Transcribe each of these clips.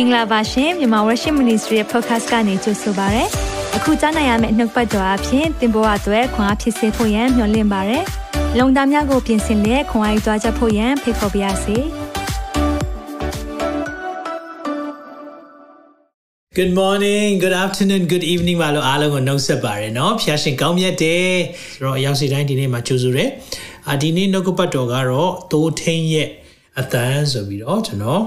င်္ဂလာပါရှင်မြန်မာ Worship Ministry ရဲ့ podcast ကနေကြိုဆိုပါရစေ။အခုကြားနိုင်ရမယ့်နှုတ်ပတ်တော်အဖြစ်သင်ပေါ်အပ်ွယ်ခွန်အားဖြစ်စေဖို့ယံမျှဝင့်ပါရစေ။လုံတာများကိုပြင်ဆင်လက်ခွန်အားယူကြားချက်ဖို့ယံဖိတ်ခေါ်ပါရစေ။ Good morning, good afternoon, good evening ပါလို့အားလုံးကိုနှုတ်ဆက်ပါရနော်။ဖျားရှင်ကောင်းမြတ်တယ်။ဆိုတော့အရောက်စီတိုင်းဒီနေ့မှာကြိုဆိုတယ်။အာဒီနေ့နှုတ်ကပတ်တော်ကတော့သိုးထင်းရဲ့အတန်းဆိုပြီးတော့ကျွန်တော်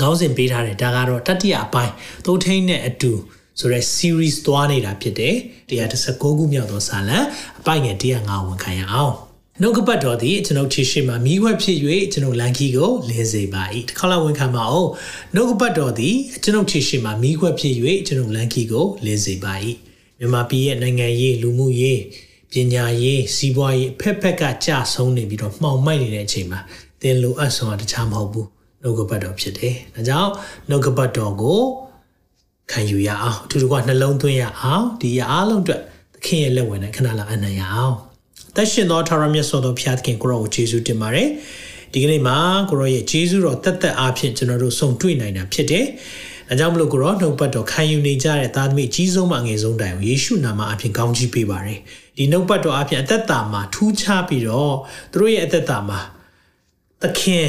ခေါင်းစဉ်ပေးထားတယ်ဒါကတော့တတိယအပိုင်းသိုးထင်းနဲ့အတူဆိုရဲ series သွားနေတာဖြစ်တယ်119ခုမြောက်သောဇာလံအပိုင်းငယ်105ဝန်ခံရအောင်နှုတ်ကပတ်တော်သည်ကျွန်ုပ်ခြေရှိမှမိခွက်ဖြစ်၍ကျွန်ုပ်လန်ခီကိုလင်းစေပါ၏တစ်ခါလောက်ဝန်ခံပါအောင်နှုတ်ကပတ်တော်သည်ကျွန်ုပ်ခြေရှိမှမိခွက်ဖြစ်၍ကျွန်ုပ်လန်ခီကိုလင်းစေပါ၏မြန်မာပြည်ရဲ့နိုင်ငံရေးလူမှုရေးပညာရေးစီးပွားရေးဖက်ဖက်ကကြဆုံးနေပြီးတော့မှောင်မိုက်နေတဲ့အချိန်မှာသင်လိုအပ်ဆုံးတာတခြားမဟုတ်ဘူး နှုတ်ကပတ်တော်ဖြစ်တယ်။ဒါကြောင့်နှုတ်ကပတ်တော်ကိုခံယူရအောင်အထူးတကွနှလုံးသွင်းရအောင်ဒီရအားလုံးအတွက်သခင်ရဲ့လက်ဝင်နဲ့ခဏလောက်အနံ့ရအောင်။သက်ရှင်သောထာဝရမြတ်စွာသောဘုရားသခင်ကိုရောကိုယေရှုတင်ပါတယ်။ဒီကနေ့မှာကိုရောရဲ့ယေရှုတော်တက်တက်အားဖြင့်ကျွန်တော်တို့ဆုံတွေ့နိုင်တာဖြစ်တယ်။ဒါကြောင့်မလို့ကိုရောနှုတ်ပတ်တော်ခံယူနေကြတဲ့သားသမီးအကြီးဆုံးမှအငယ်ဆုံးတိုင်ကိုယေရှုနာမအဖြစ်ကောင်းချီးပေးပါရယ်။ဒီနှုတ်ပတ်တော်အဖြစ်အသက်တာမှာထူးခြားပြီးတော့သူတို့ရဲ့အသက်တာမှာသခင်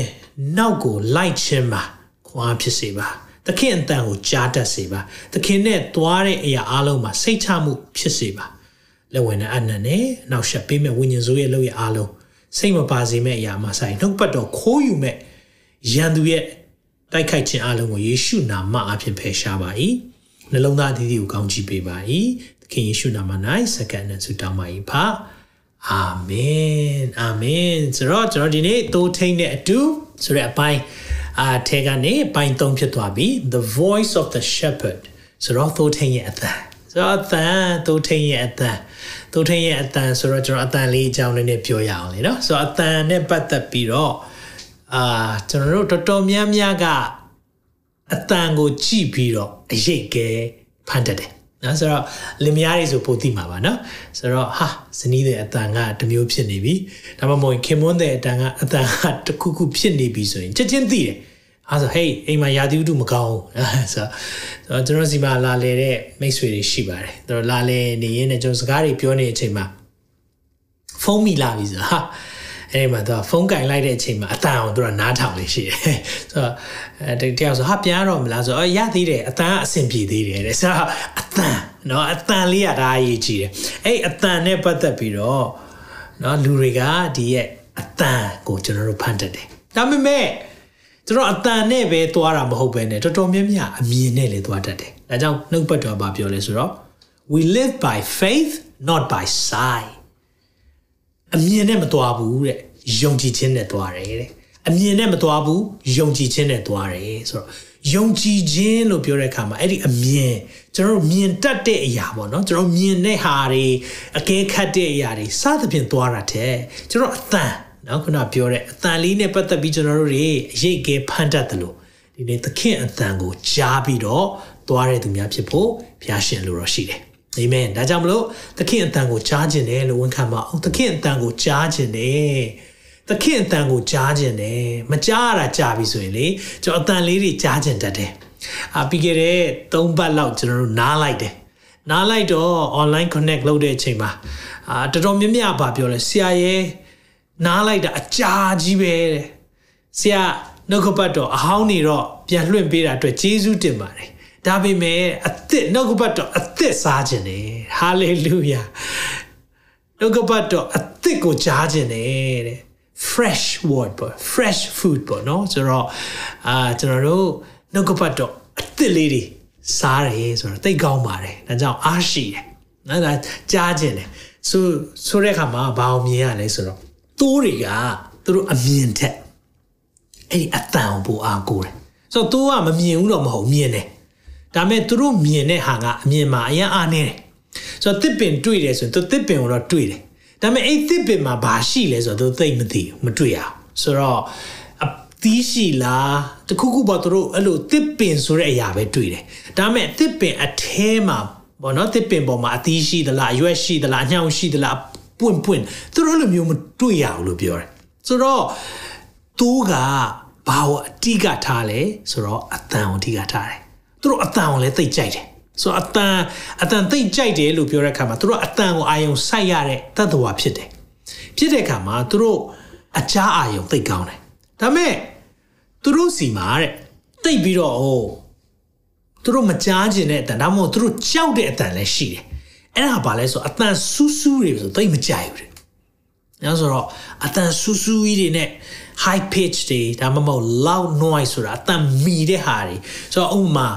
နောက်ကိုလိုက်ခြင်းပါခွန်အားဖြစ်စေပါသခင်အတန်ကိုကြားတတ်စေပါသခင်နဲ့သွားတဲ့အရာအလုံးမှာစိတ်ချမှုဖြစ်စေပါလက်ဝင်တဲ့အနံနဲ့နောက်ဆက်ပေးမဲ့ဝိညာဉ်စိုးရဲ့လုပ်ရဲ့အလုံးစိတ်မပါစေမဲ့အရာမှာဆိုင်နှုတ်ပတ်တော်ခိုးယူမဲ့ရန်သူရဲ့တိုက်ခိုက်ခြင်းအလုံးကိုယေရှုနာမအဖြစ်ဖယ်ရှားပါ၏နှလုံးသားအသီးသီးကိုကောင်းချီးပေးပါ၏သခင်ယေရှုနာမ၌စက္ကန့်နဲ့ဆုတောင်းပါ၏ဖ အာမင်အာမင်ဆိုတော့ကျွန်တော်ဒီနေ့တိုးထိန်တဲ့အတူဆိုတဲ့အပိုင်းအာထဲကနေပိုင်း၃ဖြစ်သွားပြီ the voice of the shepherd ဆိုတော့တိုးထိန်ရဲ့အသံဆိုတော့အသံတိုးထိန်ရဲ့အသံတိုးထိန်ရဲ့အသံဆိုတော့ကျွန်တော်အသံလေးအကြောင်းလေးနဲ့ပြောရအောင်လေနော်ဆိုတော့အသံနဲ့ပတ်သက်ပြီးတော့အာကျွန်တော်တို့တော်တော်များများကအတန်ကိုကြည့်ပြီးတော့အရေးကဲဖန်တက်တယ် နော်ဆိုတော့လင်မယားတွေဆိုပိုသိမှာပါနော်ဆိုတော့ဟာဇနီးတဲ့အတန်ကတစ်မျိုးဖြစ်နေပြီဒါမှမဟုတ်ခင်မွန်းတဲ့အတန်ကအတန်ကတစ်ခုခုဖြစ်နေပြီဆိုရင်ချက်ချင်းသိတယ်အဲဆိုဟေးအိမ်မှာယာတိဥတုမကောင်းဘူးဆိုတော့ကျွန်တော်စီမှာလာလေတဲ့မိတ်ဆွေတွေရှိပါတယ်သူတို့လာလေနေရင်းနဲ့ကျွန်တော်စကားတွေပြောနေတဲ့အချိန်မှာဖုန်းမိလာပြီဆိုဟာ အဲ့မှာသူကဖုန်းကင်လိုက်တဲ့အချိန်မှာအတန်အောင်သူကနားထောင်လေးရှိတယ်ဆိုတော့အဲတယောက်ဆိုဟာပြန်တော့မလားဆိုတော့ရသေးတယ်အတန်အဆင်ပြေသေးတယ်တဲ့ဆိုတော့အတန်နော်အတန်လေးကဒါအရေးကြီးတယ်အဲ့အတန်နဲ့ပတ်သက်ပြီးတော့နော်လူတွေကဒီရဲ့အတန်ကိုကျွန်တော်တို့ဖန်တတ်တယ်ဒါပေမဲ့ကျွန်တော်အတန်နဲ့ပဲသွားတာမဟုတ်ပဲねတော်တော်များများအမြင်နဲ့လည်းသွားတတ်တယ်ဒါကြောင့်နှုတ်ပတ်တော်ဘာပြောလဲဆိုတော့ we live by faith not by sight အမြင်နဲ့မသွားဘူးတဲ့ယုံကြည်ခြင်းနဲ့သွားတယ်တဲ့အမြင်နဲ့မသွားဘူးယုံကြည်ခြင်းနဲ့သွားတယ်ဆိုတော့ယုံကြည်ခြင်းလို့ပြောတဲ့အခါမှာအဲ့ဒီအမြင်ကျွန်တော်တို့မြင်တတ်တဲ့အရာပေါ့နော်ကျွန်တော်မြင်တဲ့ဟာတွေအကဲခတ်တဲ့အရာတွေစသဖြင့်သွားတာတဲ့ကျွန်တော်အတန်နော်ခုနပြောတဲ့အတန်လေးနဲ့ပတ်သက်ပြီးကျွန်တော်တို့တွေအရေးကဲဖန်တတ်တယ်လို့ဒီနေ့သခင်အတန်ကိုကြားပြီးတော့သွားတဲ့သူများဖြစ်ဖို့ဘုရားရှင်လိုတော့ရှိတယ် အာမင်ဒါကြောင့်မလို့သခင်အတန်ကိုကြားခြင်းတယ်လို့ဝန်ခံပါအောင်သခင်အတန်ကိုကြားခြင်းတယ်သခင်အတန်ကိုကြားခြင်းတယ်မကြားရတာကြားပြီဆိုရင်လေကျွန်တော်အတန်လေးတွေကြားခြင်းတတ်တယ်အာပြီးခဲ့တဲ့၃ပတ်လောက်ကျွန်တော်တို့နားလိုက်တယ်နားလိုက်တော့ online connect လုပ်တဲ့အချိန်မှာအာတော်တော်များများပါပြောလဲဆရာရဲ့နားလိုက်တာအကြာကြီးပဲတဲ့ဆရာနှုတ်ကပတ်တော်အဟောင်းနေတော့ပြန်လွှင့်ပေးတာအတွက်ကျေးဇူးတင်ပါတယ် ဒါပေမဲ့အသစ်နှုတ်ကပတ်တော်အသစ်စားခြင်းတယ်ဟာလေလုယာနှုတ်ကပတ်တော်အသစ်ကိုကြားခြင်းတယ်တဲ့ fresh word ပေါ့ fresh food ပေါ့နော်ဆိုတော့အာကျွန်တော်တို့နှုတ်ကပတ်တော်အသစ်လေးတွေစားတယ်ဆိုတော့သိကောင်းပါတယ်ဒါကြောင့်အားရှိတယ်နော်ဒါကြားခြင်းတယ်ဆိုဆိုတဲ့အခါမှာဘာအောင်မြင်ရလဲဆိုတော့သိုးတွေကသူတို့အမြင်ထက်အဲ့ဒီအတန်ကိုအားကိုးတယ်ဆိုတော့သိုးကမမြင်ဘူးတော့မဟုတ်မြင်တယ် ဒါပေမဲ့သူတို့မြင်တဲ့ဟာကအမြင်မှာအရင်အားနေတယ်ဆိုတော့တစ်ပင်တွေ့တယ်ဆိုရင်သူတစ်ပင်ကိုတော့တွေ့တယ်ဒါပေမဲ့အဲ့တစ်ပင်မှာဘာရှိလဲဆိုတော့သူသိမသိဘူးမတွေ့ရအောင်ဆိုတော့အသီးရှိလားတခုခုပေါ့သူတို့အဲ့လိုတစ်ပင်ဆိုတဲ့အရာပဲတွေ့တယ်ဒါပေမဲ့တစ်ပင်အထဲမှာပေါ့နော်တစ်ပင်ပေါ်မှာအသီးရှိသလားအရွက်ရှိသလားအညောင်ရှိသလားပွင့်ပွင့်သူတို့လိုမျိုးမတွေ့ရဘူးလို့ပြောတယ်ဆိုတော့သူကဘာကိုအတိကထားလဲဆိုတော့အတန်ကိုအတိကထားတယ် သူတို့အတန်ကိုလည်းသိကြိုက်တယ်ဆိုတော့အတန်အတန်သိကြိုက်တယ်လို့ပြောတဲ့အခါမှာသူတို့အတန်ကိုအာယုံစိုက်ရတဲ့တတ္တဝါဖြစ်တယ်ဖြစ်တဲ့အခါမှာသူတို့အချားအာယုံသိကောင်းတယ်ဒါပေမဲ့သူတို့စီမှာတဲ့သိပြီးတော့ဟိုသူတို့မကြားကျင်တဲ့အတန်ဒါမှမဟုတ်သူတို့ကြောက်တဲ့အတန်လည်းရှိတယ်အဲ့ဒါဘာလဲဆိုအတန်ဆူးဆူးတွေဆိုသိမကြိုက်ဘူးတဲ့။နောက်ဆိုတော့အတန်ဆူဆူကြီးတွေနဲ့ high pitch တွေဒါမှမဟုတ် loud noise ဆိုတာအတန်မီတဲ့ဟာတွေဆိုတော့ဥပမာ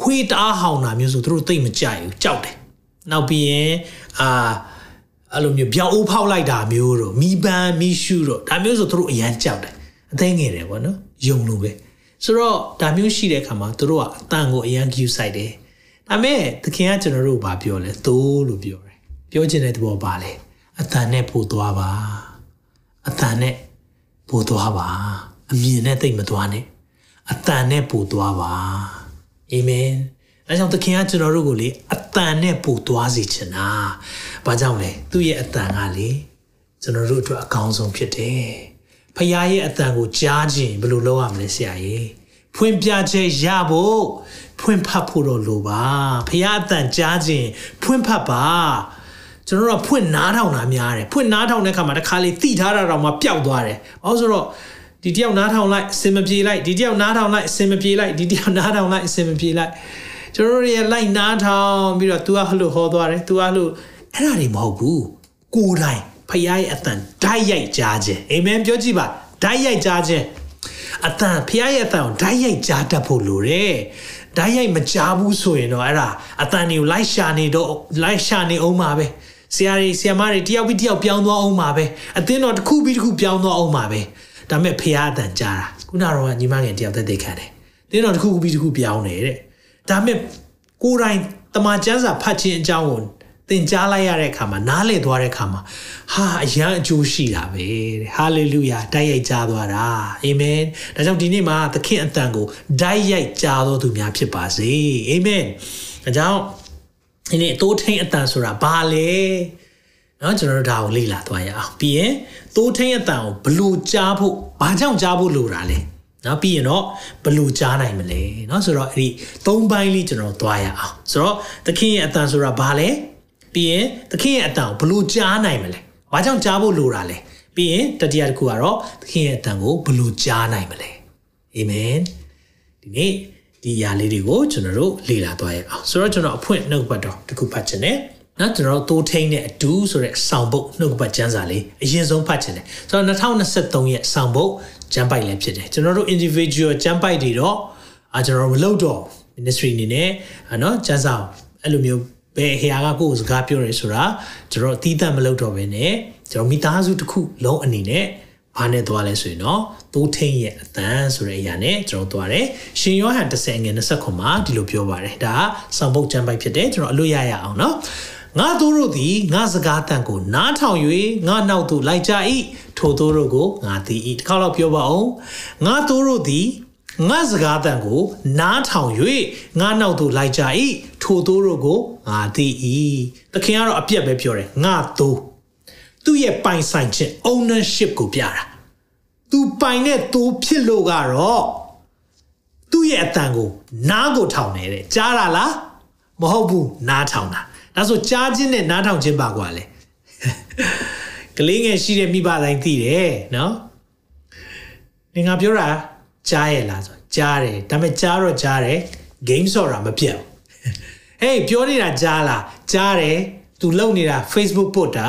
ခွေးတအားဟောင်တာမျိုးဆိုသူတို့သိမကြိုက်ဘူးကြောက်တယ်။နောက်ပြီးရင်အာအဲ့လိုမျိုးပြောင်းအိုးဖောက်လိုက်တာမျိုးတော့မီးပန်းမီးရှူတော့ဒါမျိုးဆိုသူတို့အရန်ကြောက်တယ်။အသိငယ်တယ်ပေါ့နော်။ယုံလို့ပဲ။ဆိုတော့ဒါမျိုးရှိတဲ့အခါမှာသူတို့ကအတန်ကိုအရန် view ဆိုင်တယ်။ဒါမဲ့သခင်ကကျွန်တော်တို့ဘာပြောလဲသိုးလို့ပြောတယ်။ပြောချင်တဲ့သဘောပါလေ။အတန်နဲ့ပို့သွားပါ။အတန်နဲ့ပို့သွားပါ။အမြင်နဲ့သိမသွားနဲ့။အတန်နဲ့ပို့သွားပါ။ အာမင်။အဲကြောင့်သခင်ကကျွန်တော်တို့ကိုလေအတန်နဲ့ပို့သွားစေချင်တာ။ဘာကြောင့်လဲ။သူ့ရဲ့အတန်ကလေကျွန်တော်တို့အတွက်အကောင်းဆုံးဖြစ်တယ်။ဖခင်ရဲ့အတန်ကိုကြားခြင်းဘယ်လိုလုပ်ရမလဲဆရာကြီး။ဖွင့်ပြချက်ရဖို့ဖွင့်ဖတ်ဖို့တော့လိုပါဖခင်အတန်ကြားခြင်းဖွင့်ဖတ်ပါကျွန်တော်တို့ကဖွင့်နားထောင်တာများတယ်ဖွင့်နားထောင်တဲ့အခါမှာတစ်ခါလေတိထားတာတော့မှပျောက်သွားတယ်။အော်ဆိုတော့ ဒီတယောက်နားထောင်လိုက်အစင်မပြေလိုက်ဒီတယောက်နားထောင်လိုက်အစင်မပြေလိုက်ဒီတယောက်နားထောင်လိုက်အစင်မပြေလိုက်ကျွန်တော်တို့ရဲ့လိုက်နားထောင်ပြီးတော့ तू ကဟလို့ဟောသွားတယ် तू ကလို့အဲ့ဒါတွေမဟုတ်ဘူးကိုယ်တိုင်ဖခင်ရဲ့အတန်ဓာတ်ရိုက်ကြားခြင်းအာမင်ပြောကြည့်ပါဓာတ်ရိုက်ကြားခြင်းအတန်ဖခင်ရဲ့အတန်ကိုဓာတ်ရိုက်ကြားတတ်ဖို့လိုတယ်ဓာတ်ရိုက်မကြားဘူးဆိုရင်တော့အဲ့ဒါအတန်တွေကိုလိုက်ရှာနေတော့လိုက်ရှာနေအောင်ပါပဲဆရာတွေဆရာမတွေတယောက်ပြီးတယောက်ပြောင်းသွားအောင်ပါပဲအသင်းတော်တစ်ခုပြီးတစ်ခုပြောင်းသွားအောင်ပါပဲ ဒါပေမဲ့ဖခင်အတန်ကြားတာခုနကတော့ညီမငယ်တယောက်သက်သက်ခံတယ်အသင်းတော်တစ်ခုပြီးတစ်ခုပြောင်းနေတဲ့ဒါပေမဲ့ကိုယ်တိုင်တမန်ကျမ်းစာဖတ်ခြင်းအကြောင်းကိုသင်ကြားလိုက်ရတဲ့အခါမှာနားလည်သွားတဲ့အခါမှာဟာအရန်အကျိုးရှိတာပဲတဲ့ဟာလေလုယာတိုက်ရိုက်ကြားသွားတာအာမင်ဒါကြောင့်ဒီနေ့မှာသခင်အတန်ကိုတိုက်ရိုက်ကြားတော်သူများဖြစ်ပါစေအာမင်ဒါကြောင့်ဒီနေ့အတိုးထိန်အတန်ဆိုတာဘာလဲ နော်ကျွန်တော်တို့ဒါကိုလေ့လာသွားရအောင်ပြီးရင်သိုးထင်းအတန်ကိုဘလို့ကြားဖို့ဘာကြောင့်ကြားဖို့လိုတာလဲနော်ပြီးရင်တော့ဘလို့ကြားနိုင်မလဲနော်ဆိုတော့အဲ့ဒီသုံးပိုင်းလေးကျွန်တော်သွားရအောင်ဆိုတော့သခင်ရဲ့အတန်ဆိုတာဘာလဲပြီးရင်သခင်ရဲ့အတန်ကိုဘလို့ကြားနိုင်မလဲဘာကြောင့်ကြားဖို့လိုတာလဲပြီးရင်တတိယတစ်ခုကတော့သခင်ရဲ့အတန်ကိုဘလို့ကြားနိုင်မလဲအာမင်ဒီနေ့ဒီຢာလေးတွေကိုကျွန်တော်တို့လေ့လာသွားရအောင်ဆိုတော့ကျွန်တော်အဖွင့်နှုတ်ဘတ်တော်တစ်ခုဖတ်ခြင်းနဲ့ နော်ကျွန်တော်တို့တိုးထိန်တဲ့အတူဆိုတဲ့ဆောင်းပုတ်နှုတ်ပတ်ကျမ်းစာလေးအရင်ဆုံးဖတ်ခြင်းတယ်ဆိုတော့2023ရဲ့ဆောင်းပုတ်ကျမ်းပိုက်လည်းဖြစ်တယ်ကျွန်တော်တို့ individual ကျမ်းပိုက်တွေတော့အာကျွန်တော်တို့မလုပ်တော့ ministry အနေနဲ့နော်ကျမ်းစာအဲ့လိုမျိုးဘယ်ဟောကကိုယ်စကားပြောရဲဆိုတာကျွန်တော်အသီးသန့်မလုပ်တော့ဘဲနဲ့ကျွန်တော်မိသားစုတစ်ခုလုံးအနေနဲ့ဘာနဲ့သွားလဲဆိုရင်တော့သိုးထိန်ရဲ့အတန်းဆိုတဲ့အရာနဲ့ကျွန်တော်သွားတယ်ရှင်ယောဟန်30ငွေ29မှာဒီလိုပြောပါတယ်ဒါကစောင်ပုတ်ကျမ်းပိုက်ဖြစ်တယ်ကျွန်တော်အလွတ်ရရအောင်နော် ငါတို့တို့သည်ငါစကားတန်ကိုနားထောင်၍ငါနောက်သို့လိုက်ကြ၏ထိုတို့တို့ကိုငါသိ၏တစ်ခါတော့ပြောပါအောင်ငါတို့တို့သည်ငါစကားတန်ကိုနားထောင်၍ငါနောက်သို့လိုက်ကြ၏ထိုတို့တို့ကိုငါသိ၏သခင်ကတော့အပြက်ပဲပြောတယ်ငါတို့သူ့ရဲ့ပိုင်ဆိုင်ခြင်း ownership ကိုပြတာသူပိုင်တဲ့သူဖြစ်လို့ကတော့သူ့ရဲ့အတန်ကိုနားကိုထောင်နေတဲ့ကြားတာလားမဟုတ်ဘူးနားထောင်တာ ဒါဆိုကြားခြင်းနဲ့နားထောင်ခြင်းပါကွာလေကလေးငယ်ရှိတဲ့မိဘတိုင်းသိတယ်နော်နေငါပြောတာကြားရလားဆိုကြားတယ်ဒါပေမဲ့ကြားတော့ကြားတယ် game ဆော့တာမပြတ်ဘူးဟေးပြောနေတာကြားလားကြားတယ် तू လုံနေတာ Facebook ပို့တာ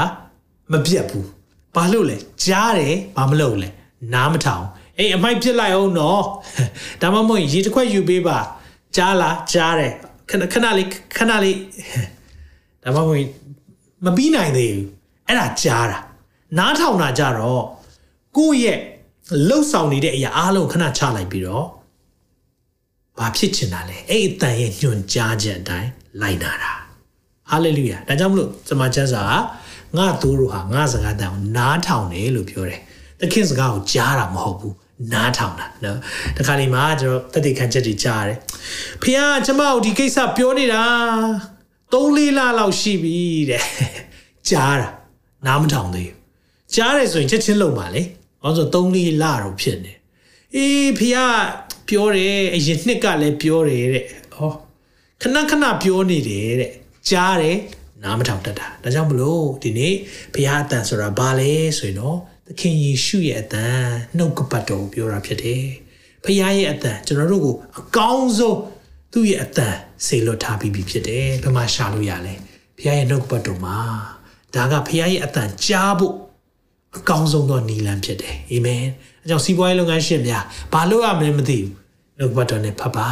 မပြတ်ဘူးဘာလို့လဲကြားတယ်ဘာမလုပ်လဲနားမထောင်အေးအမိုက်ပြစ်လိုက်အောင်နော်ဒါမှမဟုတ်ရေတစ်ခွက်ယူပေးပါကြားလားကြားတယ်ခဏခဏလေးခဏလေး ဒါမှမဟုတ်မပြီးနိုင်သေးဘူးအဲ့ဒါကြားတာနားထောင်တာကြတော့ကိုယ့်ရဲ့လှုပ်ဆောင်နေတဲ့အရာအားလုံးခဏချလိုက်ပြီးတော့ဘာဖြစ်ချင်တာလဲအဲ့အတန်ရဲ့ညွန်ကြားချက်အတိုင်းလိုက်နာတာဟာလေလုယာဒါကြောင့်မလို့စမချမ်းစာကငါသူတို့ဟာငါစကားတန်ကိုနားထောင်တယ်လို့ပြောတယ်သခင်စကားကိုကြားတာမဟုတ်ဘူးနားထောင်တာနော်တခါလေးမှာကျွန်တော်တတိခံချက်တွေကြားရတယ်ဖခင်ကကျမတို့ဒီကိစ္စပြောနေတာ ၃၄လလောက်ရှိပြီတဲ့ကြားတာနားမထောင်သေးဘူးကြားတယ်ဆိုရင်ချက်ချင်းလုံပါလေဘာလို့ဆို၃၄လတော့ဖြစ်နေအေးဖခင်ပြောတယ်အရင်နှစ်ကလည်းပြောတယ်တဲ့ဟောခဏခဏပြောနေတယ်တဲ့ကြားတယ်နားမထောင်တတ်တာဒါကြောင့်မလို့ဒီနေ့ဘုရားအတန်ဆိုတာဘာလဲဆိုရင်တော့သခင်ယေရှုရဲ့အတန်နှုတ်ကပတ်တော်ကိုပြောတာဖြစ်တယ်ဘုရားရဲ့အတန်ကျွန်တော်တို့ကိုအကောင်းဆုံးသူ့ရဲ့အတန် စေလွတ်ထားပြီးပြီဖြစ်တယ်ဘယ်မှာရှာလို့ရလဲဘုရားရဲ့နှုတ်ကပတ်တော်မှာဒါကဘုရားရဲ့အတန်ကြားဖို့အကောင်းဆုံးသောနည်းလမ်းဖြစ်တယ်အာမင်အဲကြောင့်စီးပွားရေးလုပ်ငန်းရှင်များဘာလို့ရမလဲမသိဘူးနှုတ်ကပတ်တော်နဲ့ဖတ်ပါ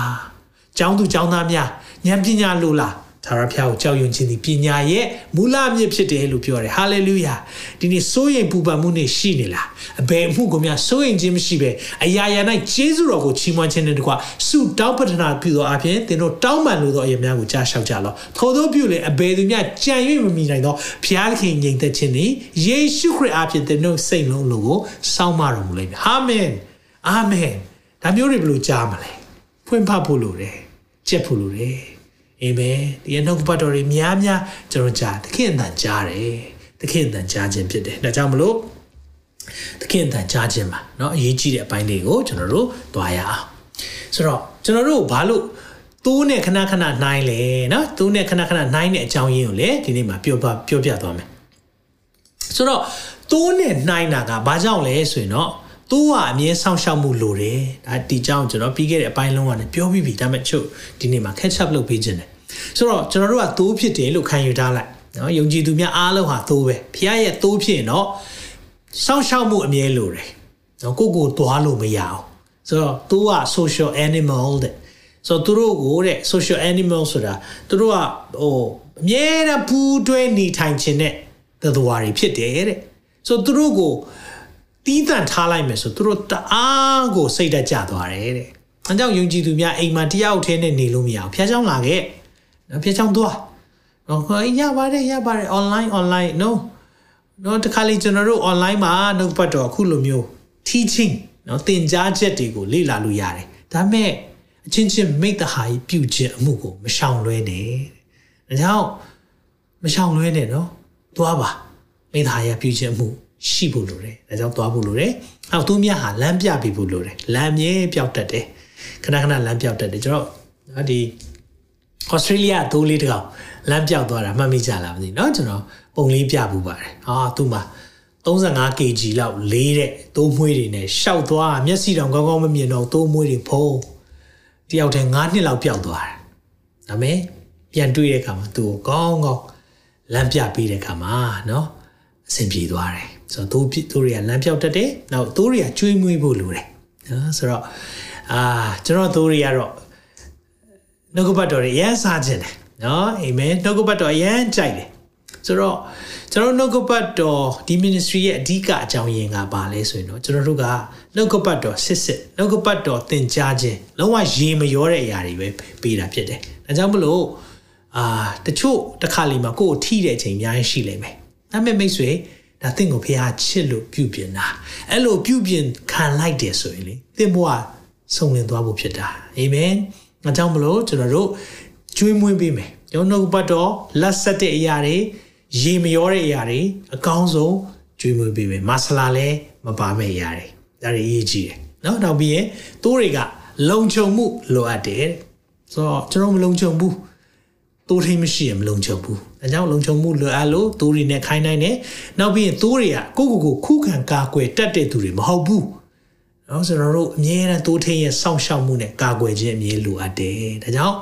ကျောင်းသူကျောင်းသားများဉာဏ်ပညာလို့လား သာရဖျားကိုကြောက်ရွံ့ခြင်းဒီပညာရဲ့မူလအမြစ်ဖြစ်တယ်လို့ပြောတယ်ဟာလေလုယာဒီနေ့စိုးရိမ်ပူပန်မှုနေရှိနေလားအဘယ်အမှုကိုများစိုးရိမ်ခြင်းမရှိပဲအရာရာ၌ကျေးဇူးတော်ကိုချီးမွမ်းခြင်းနဲ့တကွဆုတောင်းပတနာပြုသောအပြင်သင်တို့တောင်းပန်လို့သောအရာများကိုကြားလျှောက်ကြလောထို့သောပြုလေအဘယ်သူများကြံ၍မမိနိုင်သောဖျားခင်ငြိမ်သက်ခြင်းသည်ယေရှုခရစ်အဖြစ်သင်တို့စိတ်လုံးလုံးကိုစောင့်မတော်မူလိမ့်မယ်အာမင်အာမင်ဒါမျိုးတွေဘယ်လိုကြားမလဲဖွင့်ဖတ်ဖို့လိုတယ်ကြက်ဖို့လိုတယ် အာမင်ဒီနှုတ်ပတ်တော်တွေများများကျွန်တော်ကြားသခင်အတန်ကြားတယ်သခင်အတန်ကြားခြင်းဖြစ်တယ်ဒါကြောင့်မလို့သခင်အတန်ကြားခြင်းမှာเนาะအရေးကြီးတဲ့အပိုင်းတွေကိုကျွန်တော်တို့သွားရအောင်ဆိုတော့ကျွန်တော်တို့ဘာလို့သူးနဲ့ခဏခဏနိုင်လဲเนาะသူးနဲ့ခဏခဏနိုင်တဲ့အကြောင်းရင်းကိုလည်းဒီနေ့မှာပြောပြပြောပြသွားမယ်ဆိုတော့သူးနဲ့နိုင်တာကဘာကြောင့်လဲဆိုရင်တော့ သူ့ဟာအမြဲဆောင်ရှောက်မှုလိုတယ်ဒါဒီကြောင့်ကျွန်တော်ပြီးခဲ့တဲ့အပိုင်းလုံးကလည်းပြောပြီးပြီဒါပေမဲ့ချုပ်ဒီနေ့မှာ catch up လုပ်ပေးခြင်းတယ်ဆိုတော့ကျွန်တော်တို့ကသိုးဖြစ်တယ်လို့ခံယူထားလိုက်နော်ယုံကြည်သူများအားလုံးဟာသိုးပဲဖခင်ရဲ့သိုးဖြစ်ရင်တော့စောင့်ရှောက်မှုအမြဲလိုတယ်နော်ကိုကိုသွားလို့မရအောင်ဆိုတော့သိုးက social animal တဲ့ဆိုတော့သူတို့ကိုတဲ့ social animal ဆိုတာသူတို့ကဟိုအမြဲတမ်းပူးတွဲနေထိုင်ခြင်းနဲ့သတ္တဝါတွေဖြစ်တယ်တဲ့ဆိုတော့သူတို့ကို တီးတန့်ထားလိုက်မယ်ဆိုသူတို့တအားကိုစိတ်တက်ကြသွားတယ်တဲ့။အဲကြောင့်ယုံကြည်သူများအိမ်မှာတယောက်တည်းနဲ့နေလို့မရအောင်ဖျားချောင်းလာခဲ့။နော်ဖျားချောင်းသွား။နော်ရပါတယ်ရပါတယ် online online no နော်တခါလေကျွန်တော်တို့ online မှာနှုတ်ပတ်တော်အခုလိုမျိုး teaching နော်သင်ကြားချက်တွေကိုလေ့လာလို့ရတယ်။ဒါပေမဲ့အချင်းချင်းမိတ္တဟာကြီးပြုခြင်းအမှုကိုမရှောင်လွဲနဲ့။ဒါကြောင့်မရှောင်လွဲနဲ့နော်။သွားပါမိတ္တဟာကြီးပြုခြင်းအမှု ရှိဖို့လိုတယ်ဒါကြောင့်သွားဖို့လိုတယ်အောက်သူများဟာလမ်းပြပေးဖို့လိုတယ်လမ်းမြဲပျောက်တတ်တယ်ခဏခဏလမ်းပျောက်တတ်တယ်ကျွန်တော်နော်ဒီဩစတြေးလျသိုးလေးတကောင်လမ်းပျောက်သွားတာမှတ်မိကြလားမသိနော်ကျွန်တော်ပုံလေးပြပူပါတယ်ဟာသူ့မှာ 35kg လောက်လေးတဲ့သိုးမွှေးတွေနဲ့ရှောက်သွားမျက်စိတောင်ကောင်းကောင်းမမြင်တော့သိုးမွှေးတွေဖုံးတယောက်တည်း9နှစ်လောက်ပျောက်သွားတာဒါမဲ့ပြန်တွေ့တဲ့အခါမှာသူ့ကိုကောင်းကောင်းလမ်းပြပေးတဲ့အခါမှာနော်အဆင်ပြေသွားတယ် ဆိုတော့သူသူတွေကလမ်းပြောက်တတ်တယ်နောက်သူတွေကကျွေးမွေးဖို့လိုတယ်နော်ဆိုတော့အာကျွန်တော်သူတွေကတော့နှုတ်ကပတ်တော်တွေရမ်းစားခြင်းတယ်နော်အာမင်နှုတ်ကပတ်တော်ရမ်းကြိုက်တယ်ဆိုတော့ကျွန်တော်နှုတ်ကပတ်တော်ဒီ ministry ရဲ့အဓိကအကြောင်းရင်းကဘာလဲဆိုရင်တော့ကျွန်တော်တို့ကနှုတ်ကပတ်တော်စစ်စစ်နှုတ်ကပတ်တော်သင်ကြားခြင်းလုံးဝရေမရောတဲ့အရာတွေပဲပေးတာဖြစ်တယ်ဒါကြောင့်မလို့အာတချို့တစ်ခါလီမှာကိုယ်ကိုထိတဲ့အချိန်အများကြီးရှိလိမ့်မယ်ဒါပေမဲ့မိတ်ဆွေ ဒါသင်ကိုဘုရားချစ်လို့ပြုပြင်တာအဲ့လိုပြုပြင်ခံလိုက်တယ်ဆိုရင်လေသင်ဘဝဆုံးလင်သွားဖို့ဖြစ်တာအာမင်အကြောင်းမလို့ကျွန်တော်တို့ကျွေးမွေးပေးမယ်ယုံနှုတ်ပတ်တော်လက်ဆက်တဲ့အရာတွေရေမရောတဲ့အရာတွေအကောင်းဆုံးကျွေးမွေးပေးမယ်မဆလာလည်းမပါမဲ့အရာတွေဒါတွေအရေးကြီးတယ်နော်နောက်ပြီးရင်တိုးတွေကလုံခြုံမှုလိုအပ်တယ်ဆိုတော့ကျွန်တော်မလုံခြုံဘူး တိုးထိန်မရှိရင်မလုံခြုံဘူး။အဲကြောင့်လုံခြုံမှုလိုအပ်လို့တိုးတွေနဲ့ခိုင်းနိုင်တယ်။နောက်ပြီးရင်တိုးတွေကကိုကိုကိုခုခံကာကွယ်တတ်တဲ့သူတွေမဟုတ်ဘူး။နော်ဆိုတော့တို့အမြဲတမ်းတိုးထိန်ရဲ့စောင့်ရှောက်မှုနဲ့ကာကွယ်ခြင်းအမြဲလိုအပ်တယ်။ဒါကြောင့်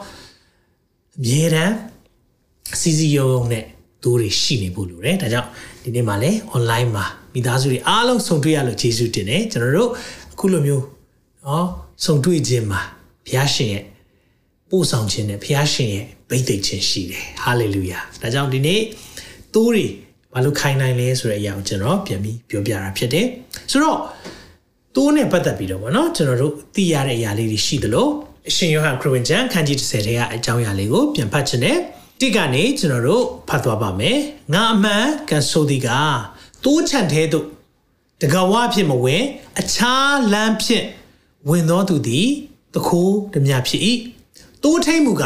အမြဲတမ်းစီစီယုံယုံနဲ့တိုးတွေရှိနေဖို့လိုတယ်။ဒါကြောင့်ဒီနေ့မှလည်း online မှာမိသားစုတွေအားလုံးဆုံတွေ့ရလို့ကျေးဇူးတင်တယ်။ကျွန်တော်တို့အခုလိုမျိုးနော်ဆုံတွေ့ခြင်းမှာဘုရားရှင်ရဲ့ ပို့ဆောင်ခြင်းနဲ့ဘုရားရှင်ရဲ့ဗိတ်သိက်ခြင်းရှိတယ်ဟာလေလုယာဒါကြောင့်ဒီနေ့တိုးတွေဘာလို့ခိုင်းနိုင်လဲဆိုတဲ့အရာကိုကျွန်တော်ပြန်ပြီးပြောပြတာဖြစ်တယ်ဆိုတော့တိုးနဲ့ပတ်သက်ပြီးတော့ဗောနော်ကျွန်တော်တို့သိရတဲ့အရာလေးတွေရှိသလိုအရှင်ယောဟန်ခရစ်ဝင်ကျမ်းခန်းကြီး30ထဲကအကြောင်းအရာလေးကိုပြန်ဖတ်ခြင်းနဲ့တိကနေကျွန်တော်တို့ဖတ်သွားပါမယ်ငါအမှန်ကန်ဆိုဒီကတိုးချန်သေးတို့တကဝဖြစ်မဝင် အခြားလမ်းဖြင့်ဝင်သောသူသည်တခိုးဓမြဖြစ်၏ တိုးထိန်မူက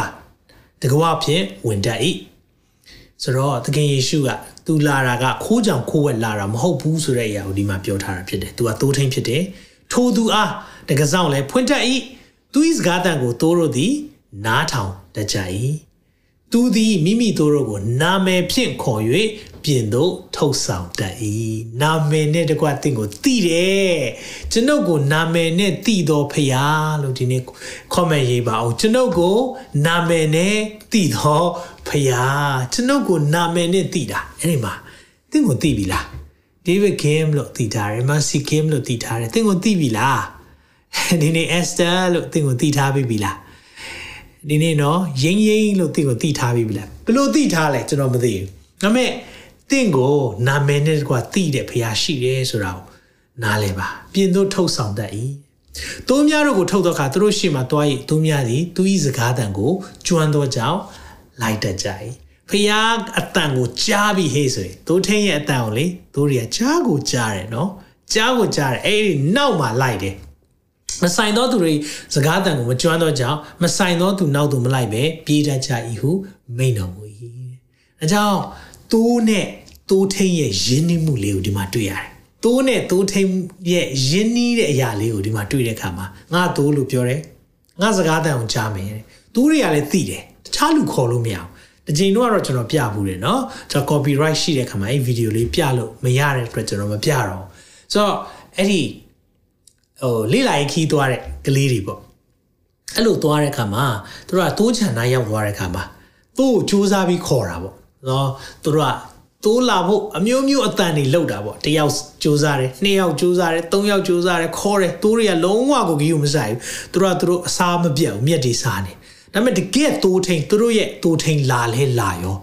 တကဝဖြင့်ဝင်တတ်၏ဆိုတော့သခင်ယေရှုကသူလာတာကခိုးကြောင်ခိုးဝက်လာတာမဟုတ်ဘူးဆိုတဲ့အရာကိုဒီမှာပြောထားတာဖြစ်တယ်သူကတိုးထိန်ဖြစ်တယ်ထိုသူအားတကဆောင်လဲဖွင့်တတ်၏သူ၏စကားတန်ကိုတိုးတို့သည်နားထောင်တတတ်ကြ၏ သူသည်မိမိတို့ကိုနာမည်ဖြင့်ခေါ်၍ပြင်သို့ထုတ်ဆောင်တတ်၏နာမည်နဲ့တကွတင့်ကိုတည်တယ်ကျွန်ုပ်ကိုနာမည်နဲ့တည်တော်ဖရာလို့ဒီနေ့ comment ရေးပါအောင်ကျွန်ုပ်ကိုနာမည်နဲ့တည်တော်ဖရာကျွန်ုပ်ကိုနာမည်နဲ့တည်တာအဲ့ဒီမှာတင့်ကိုတည်ပြီလား David Kim လို့တည်ထားတယ် Mercy Kim လို့တည်ထားတယ်တင့်ကိုတည်ပြီလားဒီနေ့ Esther လို့တင့်ကိုတည်ထားပြီလား ဒီနေ့နော်ရင်းရင်းလို့တင့်ကိုတည်ထားပြီလားဘယ်လိုတည်ထားလဲကျွန်တော်မသိဘူးဒါပေမဲ့တင့်ကိုနာမည်နဲ့ကွာတည်တဲ့ဖရားရှိတယ်ဆိုတာကိုနားလဲပါပြင်တို့ထုတ်ဆောင်တတ်၏သူများတို့ကိုထုတ်တော့ခါသူတို့ရှေ့မှာတွားရည်သူများသည်သူ၏စကားတန်ကိုကျွမ်းသောကြောင့်လိုက်တတ်ကြ၏ဖရားအတန်ကိုကြားပြီးဟေးဆိုရင်သူထင်းရဲ့အတန်ကိုလေသူတွေကကြားကိုကြားတယ်နော်ကြားကိုကြားတယ်အဲ့ဒီနောက်မှာလိုက်တယ် မဆိုင်သောသူတွေစကားတန်ကိုမကျွမ်းသောကြောင့်မဆိုင်သောသူနောက်သူမလိုက်ပဲပြေးတတ်ကြ၏ဟုမိန်တော်မူ၏။အဲကြောင့်သိုးနဲ့သိုးထိန်ရဲ့ယဉ်နှိမှုလေးကိုဒီမှာတွေ့ရတယ်။သိုးနဲ့သိုးထိန်ရဲ့ယဉ်နှီးတဲ့အရာလေးကိုဒီမှာတွေ့တဲ့အခါမှာငါသိုးလို့ပြောတယ်။ငါစကားတန်ကိုကြားမယ်။သိုးတွေကလည်းသိတယ်။တခြားလူခေါ်လို့မရဘူး။ဒီချိန်တော့ကျွန်တော်ပြဘူးတယ်နော်ကျွန်တော် copyright ရှိတဲ့ခါမှာအဲ့ဗီဒီယိုလေးပြလို့မရတဲ့အတွက်ကျွန်တော်မပြတော့ဆိုတော့အဲ့ဒီ ဟိုလေးလာရေးခီးသွားတဲ့ကလေးတွေပေါ့အဲ့လိုသွားတဲ့ခါမှာသူတို့ကတိုးချန်နာရောက်သွားတဲ့ခါမှာသူ့ကိုစူးစမ်းပြီးခေါ်တာပေါ့နော်သူတို့ကတိုးလာဖို့အမျိုးမျိုးအတန်တွေလောက်တာပေါ့တယောက်စူးစမ်းတယ်နှစ်ယောက်စူးစမ်းတယ်သုံးယောက်စူးစမ်းတယ်ခေါ်တယ်တိုးတွေကလုံးဝကိုကြီးကိုမဆိုင်ဘူးသူတို့ကသူတို့အစားမပြတ်ဘူးမြက်တွေစားနေဒါပေမဲ့တကယ်တိုးထိန်သူတို့ရဲ့တိုးထိန်လာလဲလာရော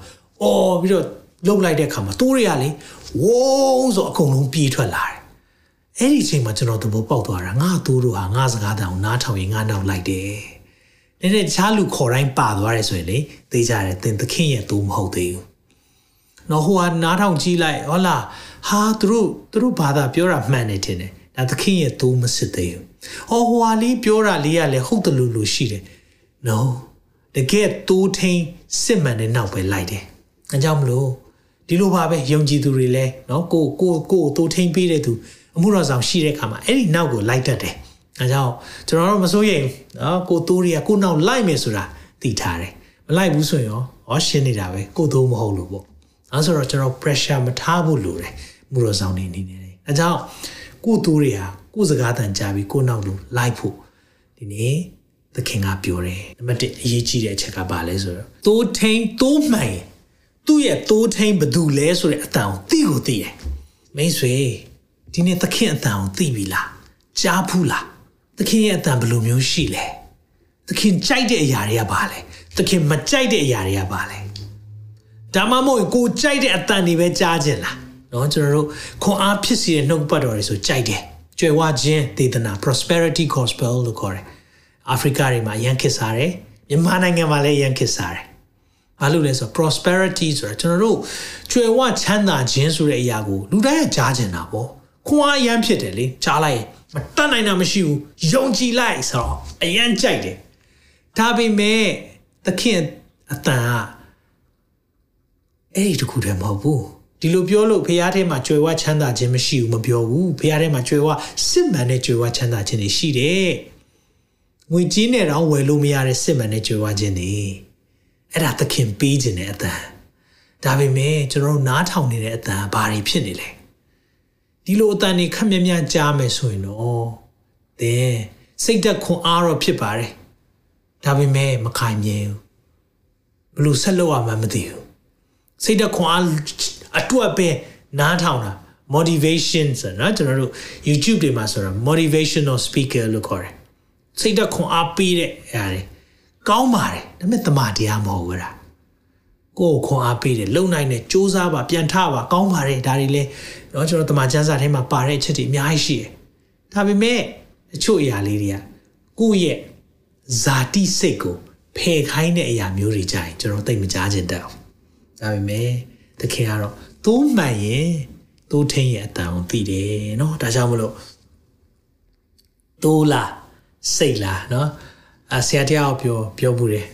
အော်ပြီးတော့လှုပ်လိုက်တဲ့ခါမှာတိုးတွေကလေဝုန်းဆိုအကုန်လုံးပြေးထွက်လာတယ် အဲ့ဒီအချိန်မှာကျွန်တော်သဘောပေါက်သွားတာငါသူတို့ဟာငါစကားတောင်နားထောင်ရင်ငါနောက်လိုက်တယ်။ဒါနဲ့တခြားလူခေါ်တိုင်းပါသွားတယ်ဆိုရင်လေသိကြတယ်သင်သခင်ရဲ့သူမဟုတ်သေးဘူး။နော်ဟိုဟာနားထောင်ကြည့်လိုက်ဟောလားဟာသူတို့သူတို့ဘာသာပြောတာမှန်တယ်ထင်တယ်။ဒါသခင်ရဲ့သူမစစ်သေးဘူး။ဟောဟိုဟာလေးပြောတာလေးကလည်းဟုတ်တယ်လို့လို့ရှိတယ်။ No တကယ်တိုးထိန်စစ်မှန်တဲ့နောက်ပဲလိုက်တယ်။အဲကြောင့်မလို့ဒီလိုပါပဲယုံကြည်သူတွေလည်းနော်ကိုကိုကိုတိုးထိန်ပေးတဲ့သူ အမှုတော်ဆောင်ရှိတဲ့အခါမှာအဲ့ဒီနောက်ကိုလိုက်တတ်တယ်။အဲကြောင့်ကျွန်တော်တို့မစိုးရိမ်နော်ကိုတိုးတွေကကိုနောက်လိုက်မယ်ဆိုတာသိထားတယ်။မလိုက်ဘူးဆိုရင်ရောဟောရှင်းနေတာပဲကိုတိုးမဟုတ်လို့ပေါ့။အဲဆိုတော့ကျွန်တော် pressure မထားဖို့လိုတယ်မှုတော်ဆောင်နေနေတယ်။အဲကြောင့်ကိုတိုးတွေဟာကိုစကားတန်ကြပြီးကိုနောက်လို့လိုက်ဖို့ဒီနေ့သခင်ကပြောတယ်။နံပါတ်1အရေးကြီးတဲ့အချက်ကဘာလဲဆိုတော့တိုးထိန်တိုးမှန်သူ့ရဲ့တိုးထိန်ဘယ်သူလဲဆိုတဲ့အတန်ကိုသိကိုသိတယ်။မိတ်ဆွေ ဒီနေ့သခင်အတန်ကိုသိပြီလားကြားဖူးလားသခင်ရဲ့အတန်ဘယ်လိုမျိုးရှိလဲသခင်ကြိုက်တဲ့အရာတွေကဘာလဲသခင်မကြိုက်တဲ့အရာတွေကဘာလဲဒါမှမဟုတ်ကိုကြိုက်တဲ့အတန်တွေပဲကြားခြင်းလားနော်ကျွန်တော်တို့ခွန်အားဖြစ်စေတဲ့နှုတ်ပတ်တော်တွေဆိုကြိုက်တယ်ကြွယ်ဝခြင်းဒေသနာ prosperity gospel လို့ခေါ်တယ်အာဖရိကတွေမှာရန်ခစ်စားတယ်မြန်မာနိုင်ငံမှာလည်းရန်ခစ်စားတယ်ဘာလို့လဲဆိုတော့ prosperity ဆိုတာကျွန်တော်တို့ကြွယ်ဝချမ်းသာခြင်းဆိုတဲ့အရာကိုလူတိုင်းကကြားကျင်တာပေါ့ ခွန်အားရမ်းဖြစ်တယ်လေကြားလိုက်ရင်မတတ်နိုင်တာမရှိဘူးယုံကြည်လိုက်ဆိုတော့အရန်ကြိုက်တယ်ဒါပေမဲ့သခင်အတန်ကအဲ့ဒီတခုတည်းမဟုတ်ဘူးဒီလိုပြောလို့ဖះထဲမှာကြွယ်ဝချမ်းသာခြင်းမရှိဘူးမပြောဘူးဖះထဲမှာကြွယ်ဝစစ်မှန်တဲ့ကြွယ်ဝချမ်းသာခြင်းတွေရှိတယ်ငွေကြီးနဲ့တော့ဝယ်လို့မရတဲ့စစ်မှန်တဲ့ကြွယ်ဝခြင်းတွေအဲ့ဒါသခင်ပေးခြင်းတဲ့အတန်ဒါပေမဲ့ကျွန်တော်တို့နားထောင်နေတဲ့အတန်ဘာတွေဖြစ်နေလဲ ဒီလိုအတန်တွေခက်မြမြကြားမယ်ဆိုရင်တော့သင်စိတ်သက်ခွန်အားတော့ဖြစ်ပါတယ်ဒါပေမဲ့မခိုင်မြဲဘူးဘလို့ဆက်လုပ်ရမှမသိဘူးစိတ်သက်ခွန်အားအတွက်ပဲနားထောင်တာ motivation ဆိုတော့ကျွန်တော်တို့ YouTube တွေမှာဆိုတော့ motivational speaker လို့ခေါ်တယ်စိတ်သက်ခွန်အားပေးတဲ့အဲဒါကောင်းပါတယ်ဒါပေမဲ့တမန်တရားမဟုတ်ဘူးလား ကိုယ်ခွန်အားပေးတယ်လုံနိုင်တယ်စူးစမ်းပါပြန်ထပါကောင်းပါတယ်ဒါတွေလဲเนาะကျွန်တော်တမန်ကျမ်းစာထဲမှာပါတဲ့အချက်တွေအများကြီးရှိတယ်ဒါပေမဲ့အချို့အရာလေးတွေကကိုယ့်ရဲ့ဇာတိစိတ်ကိုဖယ်ခိုင်းတဲ့အရာမျိုးတွေကြရင်ကျွန်တော်သိမကြားချင်တတ်အောင်ဒါပေမဲ့သခင်ကတော့သိုးမှန်ရင်သိုးထင်းရဲ့အတန်ကိုသိတယ်เนาะဒါကြောင့်မလို့သိုးလားစိတ်လားเนาะအဆရာတရားကိုပြောပြောမှုတယ်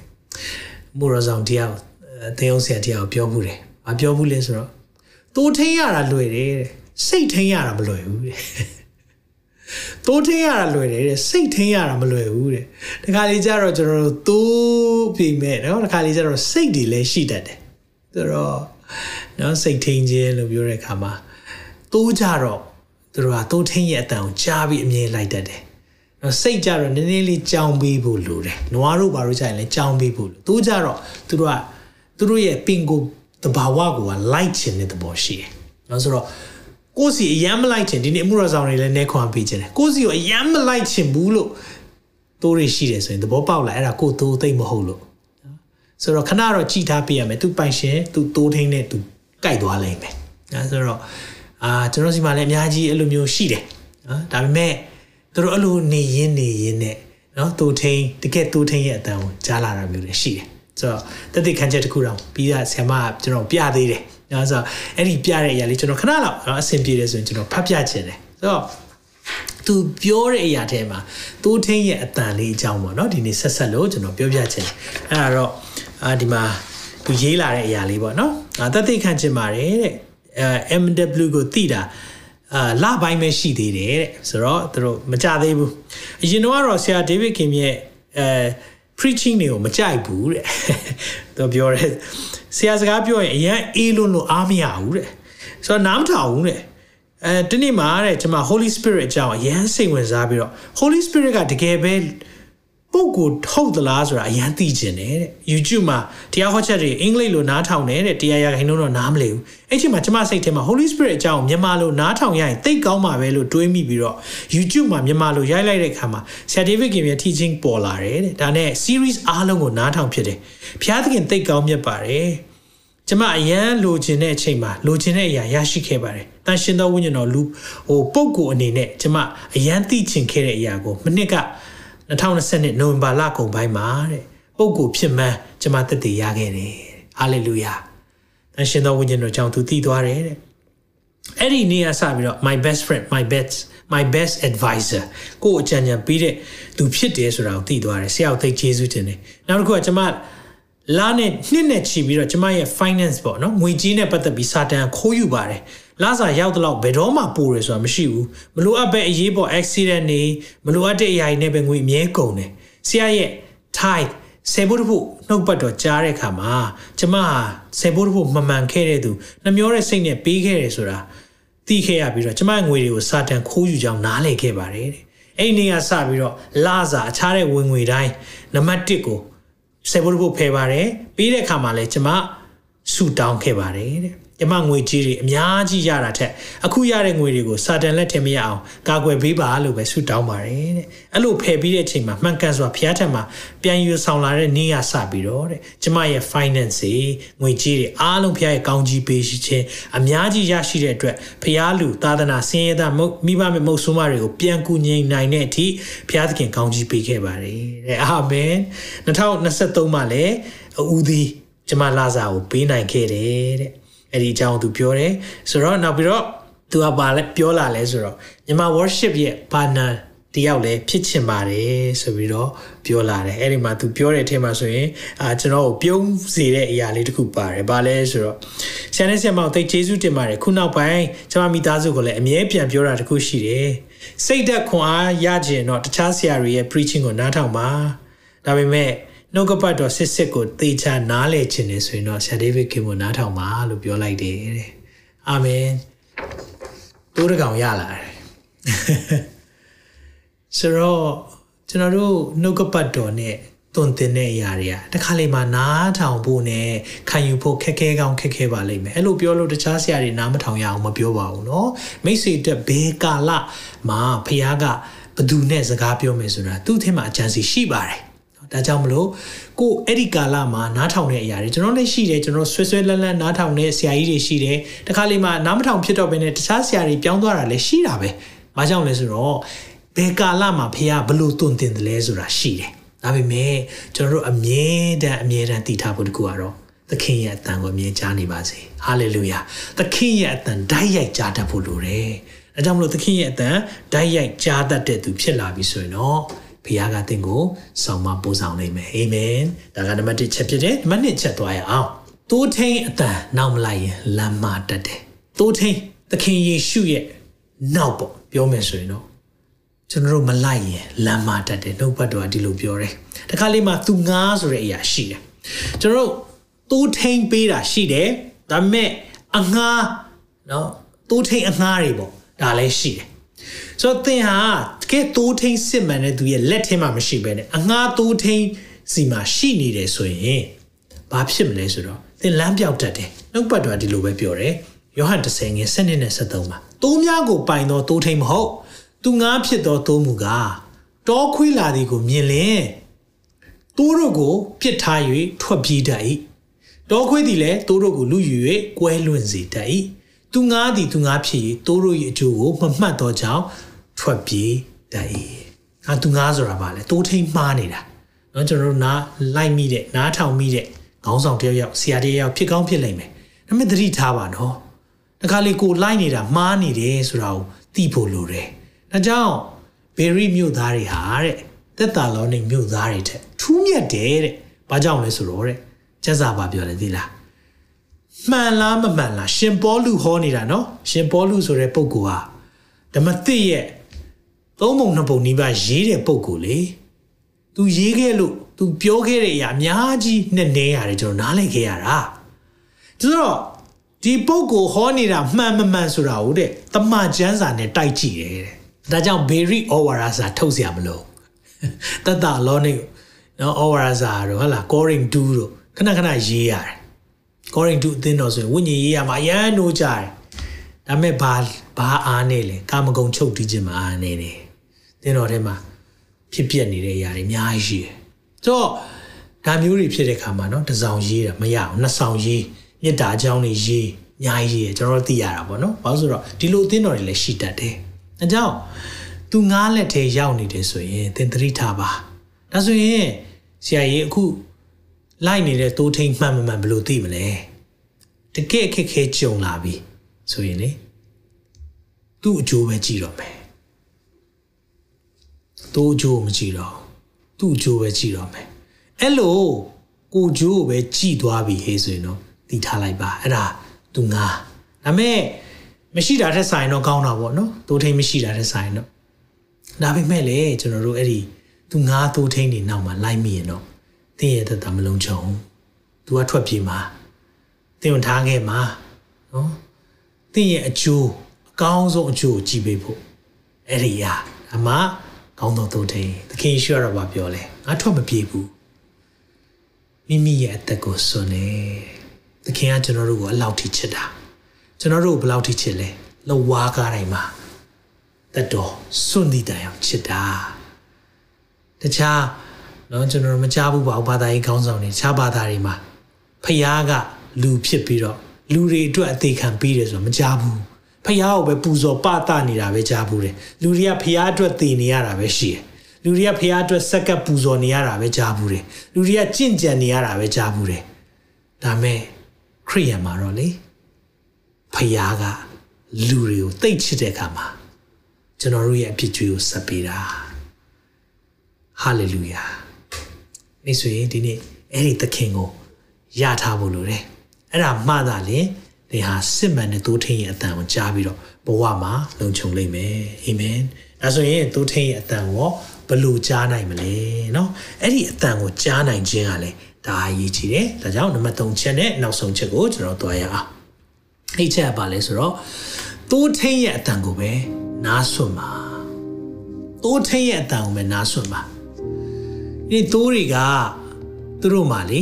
မိုးရဆောင်တရား ကိုသင်အောင်ဆရာတရားကိုပြောမှုတယ်။မပြောဘူးလဲဆိုတော့သိုးထင်းရတာလွယ်တယ်တဲ့။စိတ်ထင်းရတာမလွယ်ဘူးတဲ့တိုးထင်းရတာလွယ်တယ်တဲ့စိတ်ထင်းရတာမလွယ်ဘူးတဲ့တခါလေကျတော့ကျွန်တော်တို့တိုးပြင်မဲ့နော်တခါလေကျတော့စိတ်တွေလည်းရှိတတ်တယ်ဆိုတော့နော်စိတ်ထင်းခြင်းလို့ပြောတဲ့အခါမှာတိုးကြတော့သူတို့ကတိုးထင်းရဲ့အတန်ကိုကြားပြီးအမြင်လိုက်တတ်တယ်နော်စိတ်ကြတော့နည်းနည်းလေးကြောင်ပေးဖို့လိုတယ်နွားတို့ဘာလို့ကြရင်လဲကြောင်ပေးဖို့လိုတိုးကြတော့သူတို့က သူတို့ရဲ့ပင်ကိုတဘာဝကိုကလိုက်ချင်တဲ့သဘောရှိတယ်နော်ဆိုတော့ကိုစီအယမ်းမလိုက်ချင်ဒီနေ့အမှုရဆောင်တွေလည်းနဲခွန်ပေးချင်တယ်ကိုစီကိုအယမ်းမလိုက်ချင်ဘူးလို့တိုးရရှိတယ်ဆိုရင်သဘောပေါက်လာအဲ့ဒါကိုတိုးသိမ့်မဟုတ်လို့ဆိုတော့ခဏတော့ကြည်ထားပေးရမယ်သူပိုင်ရှင်သူတိုးထင်းနဲ့သူကြိုက်သွားလိမ့်မယ်နော်ဆိုတော့အာကျွန်တော်စီမှာလည်းအများကြီးအဲ့လိုမျိုးရှိတယ်နော်ဒါပေမဲ့သူတို့အဲ့လိုနေရင်းနေရင်းနဲ့နော်တိုးထင်းတကယ်တိုးထင်းရဲ့အတန်ကိုကြားလာတာမျိုးလည်းရှိတယ် ဆိုတော့တတိခန်းချက်တစ်ခုတော့ပြီးတာဆရာမကျွန်တော်ပြသေးတယ်နော်ဆိုတော့အဲ့ဒီပြတဲ့အရာလေးကျွန်တော်ခဏလောက်နော်အဆင်ပြေတယ်ဆိုရင်ကျွန်တော်ဖတ်ပြချင်တယ်ဆိုတော့သူပြောတဲ့အရာထဲမှာတိုးထင်းရဲ့အတန်လေးအကြောင်းပေါ့နော်ဒီနေ့ဆက်ဆက်လို့ကျွန်တော်ပြောပြချင်တယ်အဲ့ဒါတော့အာဒီမှာသူရေးလာတဲ့အရာလေးပေါ့နော်အာတတိခန်းချက်ပါတယ်တဲ့အဲ MW ကိုတိတာအာလပိုင်းပဲရှိသေးတယ်တဲ့ဆိုတော့သူတို့မကြသေးဘူးအရင်တော့ဆရာဒေးဗစ်ခင်ရဲ့အဲ preaching တွေကိုမကြိုက်ဘူးတဲ့သူပြောတယ်ဆရာစကားပြောရင်အရန်အေးလွန်းလို့အားမရဘူးတဲ့ဆိုတော့နားမထောင်ဘူးတဲ့အဲဒီနေ့မှာတဲ့ကျွန်မ Holy Spirit အကြောင်းအရန်စိတ်ဝင်စားပြီးတော့ Holy Spirit ကတကယ်ပဲ ပုဂ္ဂိုလ်ထုတ်သလားဆိုတာအရန်သိကျင်တယ်တဲ့ YouTube မှာတရားဟောချက်တွေအင်္ဂလိပ်လိုနားထောင်တယ်တဲ့တရားရခိုင်နှုန်းတော့နားမလည်ဘူးအဲ့ချိန်မှာကျမစိတ်ထဲမှာ Holy Spirit အကြောင်းမြန်မာလိုနားထောင်ရရင်သိကောင်းမှာပဲလို့တွေးမိပြီးတော့ YouTube မှာမြန်မာလိုရိုက်လိုက်တဲ့အခါမှာဆရာ David Kim ရဲ့ teaching ပေါ်လာတယ်တဲ့ဒါနဲ့ series အားလုံးကိုနားထောင်ဖြစ်တယ်ဘုရားသခင်သိကောင်းမြတ်ပါတယ်ကျမအရန်လိုချင်တဲ့အချိန်မှာလိုချင်တဲ့အရာရရှိခဲ့ပါတယ်။တန်ရှင်သောဝိညာဉ်တော်လူဟိုပုံကိုအနေနဲ့ကျမအရန်သိချင်ခဲ့တဲ့အရာကိုမနှစ်က 2020နိုဝင်ဘာလကုန်ပိုင်းမှာတဲ့ပုံကိုဖြစ်မှန်းကျမသက်သေရခဲ့တယ်။ဟာလေလုယာ။တန်ရှင်သောဝိညာဉ်တော်ကြောင့်သူတည်သွားတယ်တဲ့။အဲ့ဒီနေ့ကစပြီးတော့ my best friend my best my best advisor ကိုအကြံဉာဏ်ပေးတဲ့သူဖြစ်တယ်ဆိုတာကိုသိသွားတယ်။ဆရာကိုသိကျေးဇူးတင်တယ်။နောက်တစ်ခုကကျမလာနဲ့နှစ်နဲ့ချီပြီးတော့ကျမရဲ့ finance ပေါ့နော်ငွေကြေးနဲ့ပတ်သက်ပြီးစာတန်ခိုးယူပါတယ် လာစာရောက်တော့ဘယ်တော့မှပို့ရဆိုတာမရှိဘူးမလိုအပ်ပဲအရေးပေါ် accident နေမလိုအပ်တဲ့အရာတွေနဲ့ပဲငွေအမြဲကုန်တယ်ဆရာရဲ့ tithe ဆေဘုတ်ဖို့နှုတ်ပတ်တော်ကြားတဲ့အခါမှာကျမဟာဆေဘုတ်ဖို့မမှန်ခဲ့တဲ့သူနှမျောတဲ့စိတ်နဲ့ပေးခဲ့တယ်ဆိုတာသိခဲ့ရပြီးတော့ကျမငွေတွေကိုစာတန်ခိုးယူကြောင်းနားလည်ခဲ့ပါတယ်တဲ့အဲ့ဒီနေ့ကစပြီးတော့လာစာအခြားတဲ့ဝင်ငွေတိုင်းနံပါတ်1ကိုဆယ်ဘုတ်ဘုတ်ဖယ်ပါတယ်ပြီးတဲ့အခါမှာလည်းကျမဆူတောင်းခဲ့ပါတယ်တဲ့ ကျမငွေကြီးတွေအများကြီးရတာထက်အခုရတဲ့ငွေတွေကိုစာတန်လက်ထင်မရအောင်ကာကွယ်ပေးပါလို့ပဲဆူတောင်းပါတယ်တဲ့အဲ့လိုဖယ်ပြီးတဲ့အချိန်မှာမှန်ကန်စွာဖျားထက်မှာပြန်ယူဆောင်လာတဲ့နေ့ကစပြီးတော့တဲ့ကျမရဲ့ finance တွေငွေကြီးတွေအားလုံးဖျားရဲ့ကောင်းကြီးပေးရှိခြင်းအများကြီးရရှိတဲ့အတွက်ဖျားလူသာသနာဆင်းရဲသားမိဘမဲ့မုတ်ဆိုးမတွေကိုပြန်ကူငြိမ်နိုင်တဲ့အထိဖျားသခင်ကောင်းကြီးပေးခဲ့ပါတယ်တဲ့အာမင်2023မှာလည်းဦးသည်ကျမလာစာကိုပေးနိုင်ခဲ့တယ်တဲ့ အဲ့ဒီအကြောင်းသူပြောတယ်ဆိုတော့နောက်ပြီးတော့သူကပါလဲပြောလာလဲဆိုတော့မြန်မာ worship ရဲ့ partner တယောက်လည်းဖြစ်ချင်ပါတယ်ဆိုပြီးတော့ပြောလာတယ်အဲ့ဒီမှာသူပြောတဲ့အထက်မှာဆိုရင်အာကျွန်တော်ကိုပြုံးစေတဲ့အရာလေးတစ်ခုပါတယ်ဘာလဲဆိုတော့ဆရာနဲ့ဆရာမကိုသိကျေးဇူးတင်ပါတယ်ခုနောက်ပိုင်းကျွန်မမိသားစုကိုလည်းအမြဲပြန်ပြောတာတစ်ခုရှိတယ်စိတ်သက်ခွန်အားရခြင်းတော့တခြားဆရာတွေရဲ့ preaching ကိုနားထောင်ပါဒါပေမဲ့ နှုတ်ကပတ်တော်စစ်စစ်ကိုသေချာနားလည်ခြင်းနေဆိုရင်တော့ဆရာဒေးဗစ်ခင်ကိုနားထောင်ပါလို့ပြောလိုက်တယ်တဲ့အာမင်တိုးတကောင်ရလာတယ်ဆိုတော့ကျွန်တော်တို့နှုတ်ကပတ်တော်နဲ့တွန်တင်တဲ့အရာတွေကတခါလေမှနားထောင်ဖို့နဲ့ခံယူဖို့ခက်ခဲကောင်းခက်ခဲပါလိမ့်မယ်အဲ့လိုပြောလို့တခြားဆရာတွေနားမထောင်ရအောင်မပြောပါဘူးเนาะမိတ်ဆွေတက်ဘယ်ကာလမှာဖခင်ကဘသူနဲ့စကားပြောမယ်ဆိုတာသူ့ထဲမှာအကြံစီရှိပါတယ် ဒါကြောင့်မလို့ကိုအဲ့ဒီကာလမှာနားထောင်တဲ့အရာတွေကျွန်တော်လည်းရှိတယ်ကျွန်တော်ဆွဲဆွဲလန်းလန်းနားထောင်တဲ့ဆရာကြီးတွေရှိတယ်တခါလေမှနားမထောင်ဖြစ်တော့ဘဲနဲ့တခြားဆရာတွေပြောင်းသွားတာလည်းရှိတာပဲ။ဘာကြောင့်လဲဆိုတော့ဘယ်ကာလမှာဖះဘလို့တွင်တင်တယ်လဲဆိုတာရှိတယ်။ဒါပေမဲ့ကျွန်တော်တို့အမြဲတမ်းအမြဲတမ်းတည်ထားဖို့တကူကတော့သခင်ရဲ့အတန်ကိုအမြဲကြားနေပါစေ။ဟာလေလုယာ။သခင်ရဲ့အတန်ဓာတ်ရိုက်ကြားတတ်ဖို့လိုတယ်။အဲကြောင့်မလို့သခင်ရဲ့အတန်ဓာတ်ရိုက်ကြားတတ်တဲ့သူဖြစ်လာပြီဆိုရင်တော့ ဘုရားကသင်ကိုဆောင်မပို့ဆောင်နိုင်မယ်အာမင်ဒါကနံပါတ်1ချက်ဖြစ်တယ်နံပါတ်2ချက်သွားရအောင်တိုးထိန်အတန်နောက်မလိုက်ရင်လမ်းမတက်တယ်တိုးထိန်သခင်ယေရှုရဲ့နောက်ပေါ့ပြောမယ်ဆိုရင်တော့ကျွန်တော်တို့မလိုက်ရင်လမ်းမတက်တယ်နှုတ်ဘတ်တော်ကဒီလိုပြောတယ်တခါလေးမှသူငားဆိုတဲ့အရာရှိတယ်ကျွန်တော်တို့တိုးထိန်ပေးတာရှိတယ်ဒါပေမဲ့အငားနော်တိုးထိန်အငားတွေပေါ့ဒါလည်းရှိတယ် ဆိုတော့သင်ဟာတကယ်တိုးထိန်စစ်မှန်တဲ့သူရဲ့လက်ထဲမှာမရှိဘဲနဲ့အငှားတိုးထိန်စီမှာရှိနေတယ်ဆိုရင်ဘာဖြစ်မလဲဆိုတော့သင်လမ်းပြောက်တတ်တယ်နှုတ်ပတ်တော်ဒီလိုပဲပြောတယ်ယောဟန်10ငယ်7နဲ့73မှာတိုးများကိုပိုင်သောတိုးထိန်မဟုတ်သူငါဖြစ်သောတိုးမူကားတောခွေးလာသည်ကိုမြင်လင်တိုးတို့ကိုပြစ်ထား၍ထွက်ပြေးတတ်၏တောခွေးသည်လည်းတိုးတို့ကိုလူယူ၍ကွဲလွင့်စေတတ်၏ သူငါသည်သူငါဖြစ်၏သူတို့၏အကျိုးကိုမမှတ်သောကြောင့်ထွက်ပြေးတတ်၏။ငါသူငါဆိုတာပါလေတိုးထိန်မှားနေတာ။နော်ကျွန်တော်တို့နားလိုက်မိတဲ့နားထောင်မိတဲ့ခေါင်းဆောင်တယောက်ယောက်ဆရာတယောက်ယောက်ဖြစ်ကောင်းဖြစ်နိုင်မယ်။ဒါပေမဲ့သတိထားပါနော်။တခါလေကိုလိုက်နေတာမှားနေတယ်ဆိုတာကိုသိဖို့လိုတယ်။ဒါကြောင့်ဘေရီမြို့သားတွေဟာတဲ့တက်တာလောနေမြို့သားတွေထက်ထူးမြတ်တယ်တဲ့။ဘာကြောင့်လဲဆိုတော့တဲ့။ကျက်စာပါပြောတယ်သီလား။ မှန်လားမမှန်လားရှင်ပေါလုဟောနေတာနော်ရှင်ပေါလုဆိုတဲ့ပုဂ္ဂိုလ်ဟာဓမ္မသစ်ရဲ့သုံးပုံနှစ်ပုံနီးပါးရေးတဲ့ပုဂ္ဂိုလ်လေသူရေးခဲ့လို့သူပြောခဲ့တဲ့အရာအများကြီးနဲ့နေရတယ်ကျွန်တော်နားလည်ခဲ့ရတာဆိုတော့ဒီပုဂ္ဂိုလ်ဟောနေတာမှန်မမှန်ဆိုတာဟုတ်တဲ့တမချန်းစာနဲ့တိုက်ကြည့်တယ်တဲ့ဒါကြောင့် Berry Ovara စာထုတ်เสียမလို့တတလောနေနော် Ovara စာတော့ဟုတ်လား Coring 2တို့ခဏခဏရေးရတယ် Coring 2အသင်းတော်ဆိုရင်ဝိညာဉ်ရေးရမှာအရန်နိုးကြတယ်ဒါပေမဲ့ဘာဘာအားနေလဲကာမဂုဏ်ချုပ်တီးခြင်းမှာအားနေတယ်သင်းတော်ထဲမှာဖြစ်ပြနေတဲ့အရာတွေအများကြီးရှိတယ်ဆိုတော့ဒါမျိုးတွေဖြစ်တဲ့ခါမှာနော်တစ်စောင်ရေးတာမရအောင်နှစ်ဆောင်ရေးမြစ်တာအကြောင်းတွေရေးအများကြီးရေးကျွန်တော်တို့သိရတာပေါ့နော်ဘာလို့ဆိုတော့ဒီလိုအသင်းတော်တွေလည်းရှိတတ်တယ်အဲကြောင့်သူငားလက်ထဲရောက်နေတယ်ဆိုရင်သင်သတိထားပါဒါဆိုရင်ဆရာကြီးအခု လိုက်နေတဲ့တိုးထိန်မှန်မှန်ဘယ်လိုသိမလဲတကယ်အခက်ခဲကြုံလာပြီဆိုရင်လေသူ့အကျိုးပဲကြည့်တော့မယ်တိုးအကျိုးမကြည့်တော့သူ့အကျိုးပဲကြည့်တော့မယ်အဲ့လိုကိုကျိုးကိုပဲကြည့်သွားပြီဟေးဆိုရင်တော့တည်ထားလိုက်ပါအဲ့ဒါသူငါဒါမဲ့မရှိတာထက်ဆိုင်တော့ကောင်းတာပေါ့နော်တိုးထိန်မရှိတာထက်ဆိုင်တော့ဒါပေမဲ့လေကျွန်တော်တို့အဲ့ဒီသူငါတိုးထိန်နေနောက်မှာလိုက်မိရင်တော့ တင်းရဲ့သက်တာမလုံးချုံသူကထွက်ပြေးမှာတင်းဝင်ထားခဲ့မှာနော်တင်းရဲ့အကျိုးအကောင်းဆုံးအကျိုးကိုကြည့်ပေးဖို့အဲ့ဒီရာအမကောင်းသောတိုးထိန်သခင်ရှိရတော့ပြောလဲငါထွက်မပြေးဘူးမိမိရဲ့အသက်ကိုစွန့်နေသခင်ကကျွန်တော်တို့ကိုအလောက်ထိချစ်တာကျွန်တော်တို့ကိုဘယ်လောက်ထိချစ်လဲလဝါကားတိုင်းမှာတတ်တော်စွန့်တည်တိုင်အောင်ချစ်တာတခြား တော့ကျွန်တော်မကြားဘူးပါဘာသာရေးခေါင်းဆောင်တွေခြားဘာသာတွေမှာဖယားကလူဖြစ်ပြီးတော့လူတွေအတွက်အသေးခံပေးတယ်ဆိုတော့မကြားဘူးဖယားကိုပဲပူဇော်ပသနေတာပဲကြားဘူးတယ်လူတွေကဖယားအတွက်တည်နေရတာပဲရှိတယ်လူတွေကဖះအတွက်စက္ကပ်ပူဇော်နေရတာပဲကြားဘူးတယ်လူတွေကကြင့်ကြံနေရတာပဲကြားဘူးတယ်ဒါမဲ့ခရိယန်မှာတော့လေဖះကလူတွေကိုတိတ်ချစ်တဲ့အခါမှာကျွန်တော်တို့ရဲ့အဖြစ်ကြွေးကိုဆက်ပေးတာဟာလေလုယာ မိတ်ဆွေဒီနေ့အဲ့ဒီသခင်ကိုရထားဖို့လိုတယ်အဲ့ဒါမှသာလေသင်ဟာစစ်မှန်တဲ့သိုးထင်းရဲ့အတန်ကိုကြားပြီးတော့ဘဝမှာလုံခြုံလိမ့်မယ်အာမင်ဒါဆိုရင်သိုးထင်းရဲ့အတန်ကိုဘယ်လိုကြားနိုင်မလဲเนาะအဲ့ဒီအတန်ကိုကြားနိုင်ခြင်းကလည်းဒါအရေးကြီးတယ်ဒါကြောင့်နံပါတ်3ချက်နဲ့နောက်ဆုံးချက်ကိုကျွန်တော်တွားရအောင်အဲ့ချက်ကပါလဲဆိုတော့တိုးထင်းရဲ့အတန်ကိုပဲနားဆွမှာတိုးထင်းရဲ့အတန်ကိုပဲနားဆွမှာ ဒီတိုးတွေကသူတို့မှလေ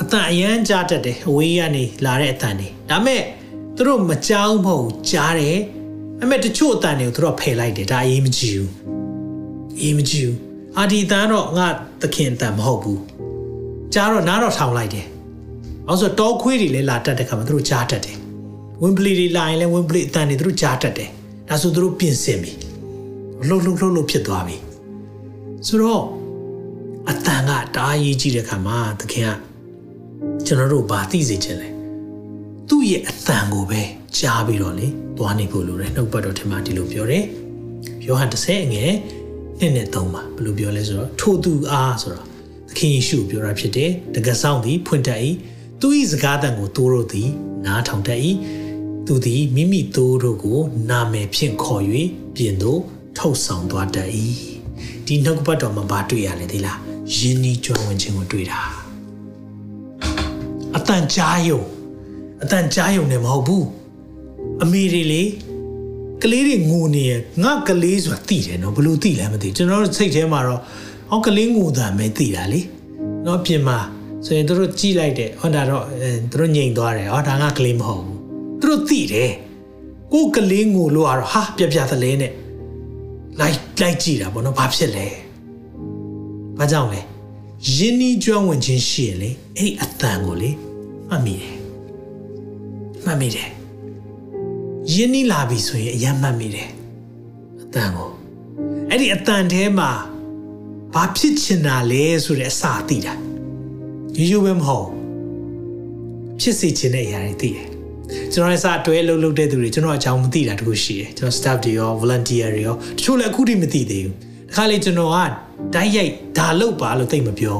အတန်အရန်ကြားတတ်တယ်အဝေးကနေလာတဲ့အတန်တွေဒါမဲ့သူတို့မကြောက်မဟုတ်ကြားတယ်အမေတချို့အတန်တွေကိုသူတို့ဖယ်လိုက်တယ်ဒါအရေးမကြီးဘူးအေးမကြည့်ဘူးအာဒီတန်းတော့ငါသခင်တန်မဟုတ်ဘူးကြားတော့နားတော့ထောင်လိုက်တယ်အောင်ဆိုတောခွေးတွေလည်းလာတတ်တဲ့ခါမှာသူတို့ကြားတတ်တယ်ဝင်းပလီတွေလာရင်လည်းဝင်းပလီအတန်တွေသူတို့ကြားတတ်တယ်ဒါဆိုသူတို့ပြင်ဆင်ပြီလှုပ်လှုပ်လှုပ်လှုပ်ဖြစ်သွားပြီဆိုတော့ အတန်ကတအားရေးကြည့်တဲ့ခါမှာသခင်ကကျွန်တော်တို့ဗာသိစေခြင်းလဲသူ့ရဲ့အတန်ကိုပဲကြားပြီးတော့လေသွားနေဖို့လိုတယ်နှုတ်ပတ်တော်ထင်မှဒီလိုပြောတယ်ယောဟန်30ငယ်နှစ်နဲ့သုံးပါဘယ်လိုပြောလဲဆိုတော့ထိုသူအားဆိုတော့သခင်ယေရှုပြောတာဖြစ်တယ်တကယ်ဆောင်သည်ဖွင့်တတ်၏သူ၏စကားတန်ကိုတိုးတို့သည်နားထောင်တတ်၏သူသည်မိမိတိုးတို့ကို နာမည်ဖြင့်ခေါ်၍ပြင်သို့ထုတ်ဆောင်သွားတတ်၏ဒီနှုတ်ကပတ်တော်မှာဘာတွေ့ရလဲဒီလား ယင်းဤကျွမ်းဝင်ခြင်းကိုတွေ့တာအတန်ကြားယုံအတန်ကြားယုံနဲ့မဟုတ်ဘူးအမေတွေလေကလေးတွေငိုနေရငါကလေးဆိုတာသိတယ်နော်ဘလို့သိလဲမသိကျွန်တော်တို့စိတ်ထဲမှာတော့ဟောကလေးငိုတာမဲသိတာလေနော်ပြင်မှာဆိုရင်တို့ကြည့်လိုက်တယ်ဟောဒါတော့တို့ငြိမ်သွားတယ်ဟောဒါငါကလေးမဟုတ်ဘူးတို့သိတယ်ကိုကလေးငိုလို့ကတော့ဟာပြပြသလဲနဲ့လိုက်လိုက်ကြည့်တာပေါ့နော်ဘာဖြစ်လဲ ဘာကြောင့်လဲယင်းဤကျွမ်းဝင်ခြင်းရှိရင်လေအဲ့ဒီအတန်ကိုလေမှတ်မိတယ်မှတ်မိတယ်ယင်းဤလာပြီဆိုရင်အယမ်းမှတ်မိတယ်အတန်ကိုအဲ့ဒီအတန်ထဲမှာဘာဖြစ်ချင်တာလဲဆိုတဲ့အစာသိတာရိုးရိုးပဲမဟုတ်ဖြစ်စေချင်တဲ့အရာတွေသိတယ်ကျွန်တော်လည်းစအတွဲလှုပ်လှုပ်တဲ့သူတွေကျွန်တော်အကြောင်းမသိတာတခုရှိတယ်ကျွန်တော် staff တွေရော volunteer တွေရောတချို့လည်းအခုထိမသိသေးဘူးတ ခါလေကျွန်တော်ကတိုက်ရိုက်ဒါလုပ်ပါလို့သိမပြော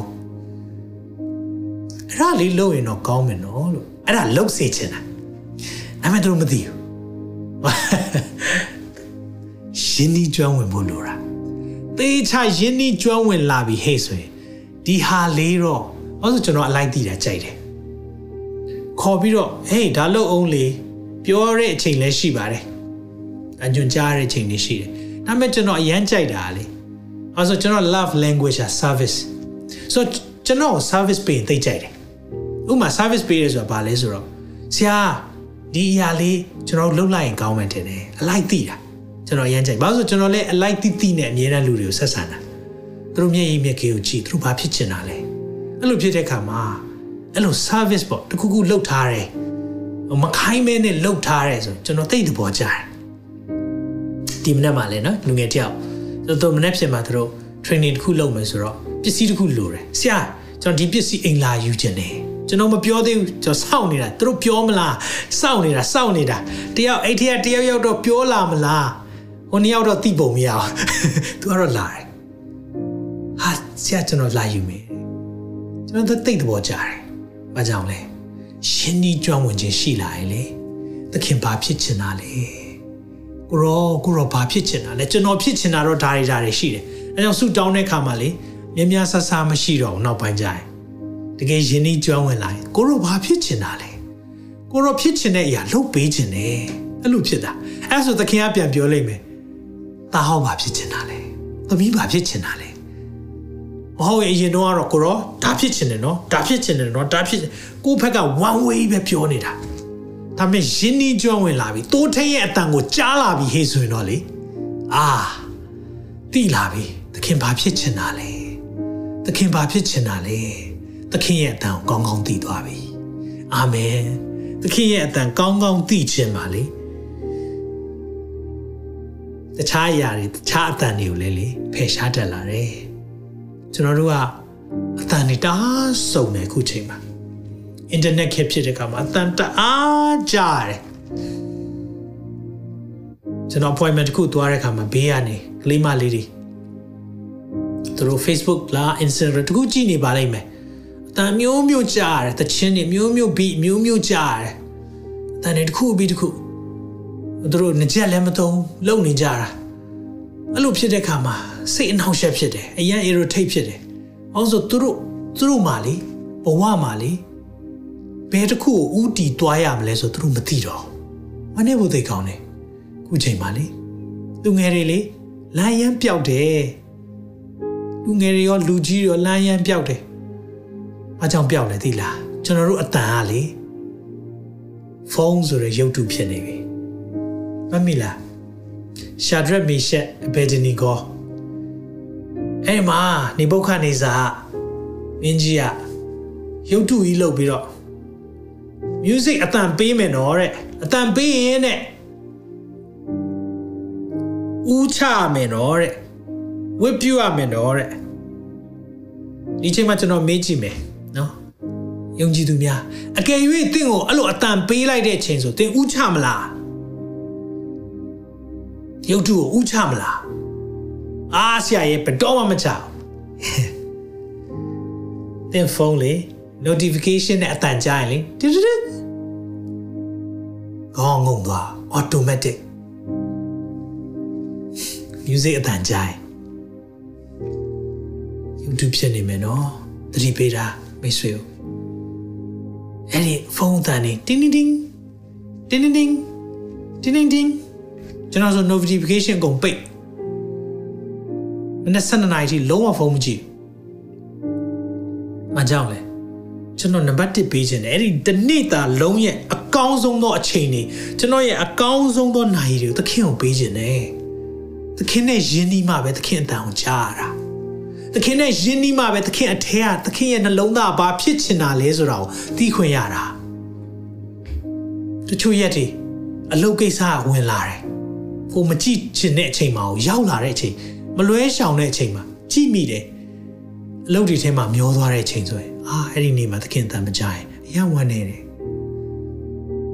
အဲ့ဒါလေးလုပ်ရင်တော့ကောင်းမယ်နော်လို့အဲ့ဒါလုပ်စေချင်တာဒါပေမဲ့သူတို့မသိဘူးရှင်းဒီကျွမ်းဝင်ဖို့လိုတာသေချာရင်းနှီးကျွမ်းဝင်လာပြီဟဲ့ဆိုရင်ဒီဟာလေးတော့ဘာလို့ကျွန်တော်အလိုက်တည်တာကြိုက်တယ်ခေါ်ပြီးတော့ဟေးဒါလို့အောင်လေပြောတဲ့အချိန်လည်းရှိပါတယ်အညွန်ကြားတဲ့အချိန်တွေရှိတယ်ဒါပေမဲ့ကျွန်တော်အရန်ကြိုက်တာလေ အဲဆိုကျွန်တော် love language က service ဆိုကျွန်တော် service ပေးသိကြိုက်တယ်ဥပမာ service ပေးရဆိုတာဘာလဲဆိုတော့ဆရာဒီအရာလေးကျွန်တော်လှုပ်လိုက်ရင်ကောင်းမယ်ထင်တယ်အလိုက်သိတာကျွန်တော်ရမ်းကြိုက်ဘာလို့ဆိုကျွန်တော်လည်းအလိုက်တိတိနဲ့အမြဲတမ်းလူတွေကိုဆက်ဆံတာသူတို့မျက်ရည်မျက်ခေကိုကြည့်သူတို့ဘာဖြစ်ချင်တာလဲအဲ့လိုဖြစ်တဲ့အခါမှာအဲ့လို service ပေါ့တခုခုလုပ်ထားတယ်မခိုင်းမဲနဲ့လုပ်ထားတယ်ဆိုကျွန်တော်သိတဲ့ဘောကြတယ်ဒီမနေ့မှလည်းနော်လူငယ်တယောက် သူတို့မနေ့ဖြစ်မှာသူတို့ training တခုလုပ်မယ်ဆိုတော့ပစ္စည်းတခုလိုတယ်ဆရာကျွန်တော်ဒီပစ္စည်းအိမ်လာယူခြင်းတယ်ကျွန်တော်မပြောသေးဘူးကျွန်တော်စောင့်နေတာသူတို့ပြောမလားစောင့်နေတာစောင့်နေတာတယောက်အဲ့ထက်တယောက်ရောက်တော့ပြောလာမလားဟိုနှစ်ယောက်တော့တိပုံမရအောင်သူကတော့လာတယ်ဟာဆရာကျွန်တော်လာယူမယ်ကျွန်တော်သိတဲ့ဘောကြတယ်ဘာကြောင့်လဲရှင်းဒီကြွဝင်ခြင်းရှိလာရင်လေသခင်ဘာဖြစ်ချင်တာလဲ ကိုရောကိုရောဘာဖြစ်ချင်တာလဲကျွန်တော်ဖြစ်ချင်တာတော့ဒါတွေဒါတွေရှိတယ်အဲကြောင့်ဆူတောင်းတဲ့ခါမှာလေမြများများဆဆမရှိတော့နောက်ပိုင်းကျရင်တကယ်ယဉ်ဤကြွဝင်လာရင်ကိုရောဘာဖြစ်ချင်တာလဲကိုရောဖြစ်ချင်တဲ့အရာလုပ်ပေးချင်တယ်အဲ့လိုဖြစ်တာအဲဆိုသခင်ကပြန်ပြောလိုက်မယ်တာဟောဘာဖြစ်ချင်တာလဲသမီးဘာဖြစ်ချင်တာလဲမဟုတ်ရင်အရင်တော့ကတော့ကိုရောဒါဖြစ်ချင်တယ်နော်ဒါဖြစ်ချင်တယ်နော်ဒါဖြစ်ကိုဘက်က one way ပဲပြောနေတာ ဒါပေမဲ့ယင်းနီးကျွမ်းဝင်လာပြီတိုးထင်းရဲ့အတန်ကိုကြားလာပြီဟေ့ဆိုရင်တော့လေအာတိလာပြီသခင်ဘာဖြစ်ချင်တာလဲသခင်ဘာဖြစ်ချင်တာလဲသခင်ရဲ့အတန်ကိုကောင်းကောင်းသိသွားပြီအာမင်သခင်ရဲ့အတန်ကောင်းကောင်းသိခြင်းပါလေတခြားအရာတွေတခြားအတန်တွေကိုလည်းလေဖယ်ရှားတတ်လာတယ်ကျွန်တော်တို့ကအတန်တွေတအားစုံတယ်ခုချိန်မှာ အင်တာနက်ခေတ်ဖြစ်တဲ့အခါမှာအတန်တအားကြားတယ်ကျွန်တော် appointment တစ်ခုသွားတဲ့အခါမှာဘေးကနေကလေးမလေးတွေသူတို့ Facebook လား Instagram တခုကြည့်နေပါလိမ့်မယ်အတန်မျိုးမျိုးကြားတယ်တချင်းတွေမျိုးမျိုး beat မျိုးမျိုးကြားတယ်အတန်တွေတစ်ခုပြီးတစ်ခုသူတို့ငကြက်လည်းမသုံးလုံနေကြတာအဲ့လိုဖြစ်တဲ့အခါမှာစိတ်အနှောင့်အယှက်ဖြစ်တယ်အရန် irritate ဖြစ်တယ်။အောင်ဆိုသူတို့သူတို့မှလေဘဝမှာလေ ဘယ်တစ်ခုကိုဥတီသွားရမလဲဆိုသူတို့မသိတော့။မနေ့ဘုသိကောင်းတယ်။ခုချိန်မှာလေလူငယ်တွေလေလမ်းရမ်းပြောက်တယ်။လူငယ်တွေရောလူကြီးတွေရောလမ်းရမ်းပြောက်တယ်။ဘာကြောင့်ပြောက်လဲသိလား။ကျွန်တော်တို့အတန်ကလေဖုန်းဆိုတဲ့ရုပ်တုဖြစ်နေပြီ။မမီလားရှာဒရက်မီရှက်အဘယ်ဒနီကိုအဲ့မှာနေပုတ်ခနေစာမင်းကြီးကရုပ်တုကြီးလုပ်ပြီးတော့ music အတန်ပေးမယ်နော်တဲ့အတန်ပေးရင်တဲ့ဦးချမယ်နော်တဲ့ဝစ်ပြူရမယ်နော်တဲ့ဒီချိန်မှာကျွန်တော်မေးကြည့်မယ်နော်ယုံကြည်သူများအကယ်၍တင့်ကိုအဲ့လိုအတန်ပေးလိုက်တဲ့ချိန်ဆိုတင်ဦးချမလားရုပ်တုကိုဥချမလားအားဆရာရဲ့ဘတော်မှမချတင်ဖုန်းလေ notification နဲ့အတန်ကြားရင်လေတူတူခေါင်းငုံသွား automatic music အတန်ကြိုင် YouTube ဖြစ်နေမယ်နော်သတိပေးတာမိတ်ဆွေကိုအဲ့ဒီဖုန်းအတန်နေတင်းတင်းတင်းတင်းတင်းတင်းတင်းတင်းတင်းကျွန်တော်ဆို notification ကုန်ပိတ်မနေ့7နာရီထိလုံးဝဖုန်းမကြည့်မကြောက်လဲ ကျွန်တော်နံပါတ်1ပေးခြင်းတယ်အဲ့ဒီတနေ့တာလုံးရဲ့အကောင်းဆုံးသောအချိန်တွေကျွန်တော်ရဲ့အကောင်းဆုံးသောနိုင်တွေကိုသခင်ကိုပေးခြင်းတယ်သခင်နဲ့ယဉ်နီးမှပဲသခင်အတန်ကိုကြားရတာသခင်နဲ့ယဉ်နီးမှပဲသခင်အထဲကသခင်ရဲ့နှလုံးသားဘာဖြစ်ချင်တာလဲဆိုတာကိုသိခွင့်ရတာတချို့ရက်တွေအလုပ်ကိစ္စကဝင်လာတယ်ကိုမကြည့်ချင်တဲ့အချိန်မှာရောက်လာတဲ့အချိန်မလွဲရှောင်တဲ့အချိန်မှာကြည့်မိတယ် အလုပ်တွေထဲမှာမျောသွားတဲ့အချိန်ဆိုရင်အာအဲ့ဒီနေ့မှာသခင်တန်မကြရင်အယံဝမ်းနေတယ်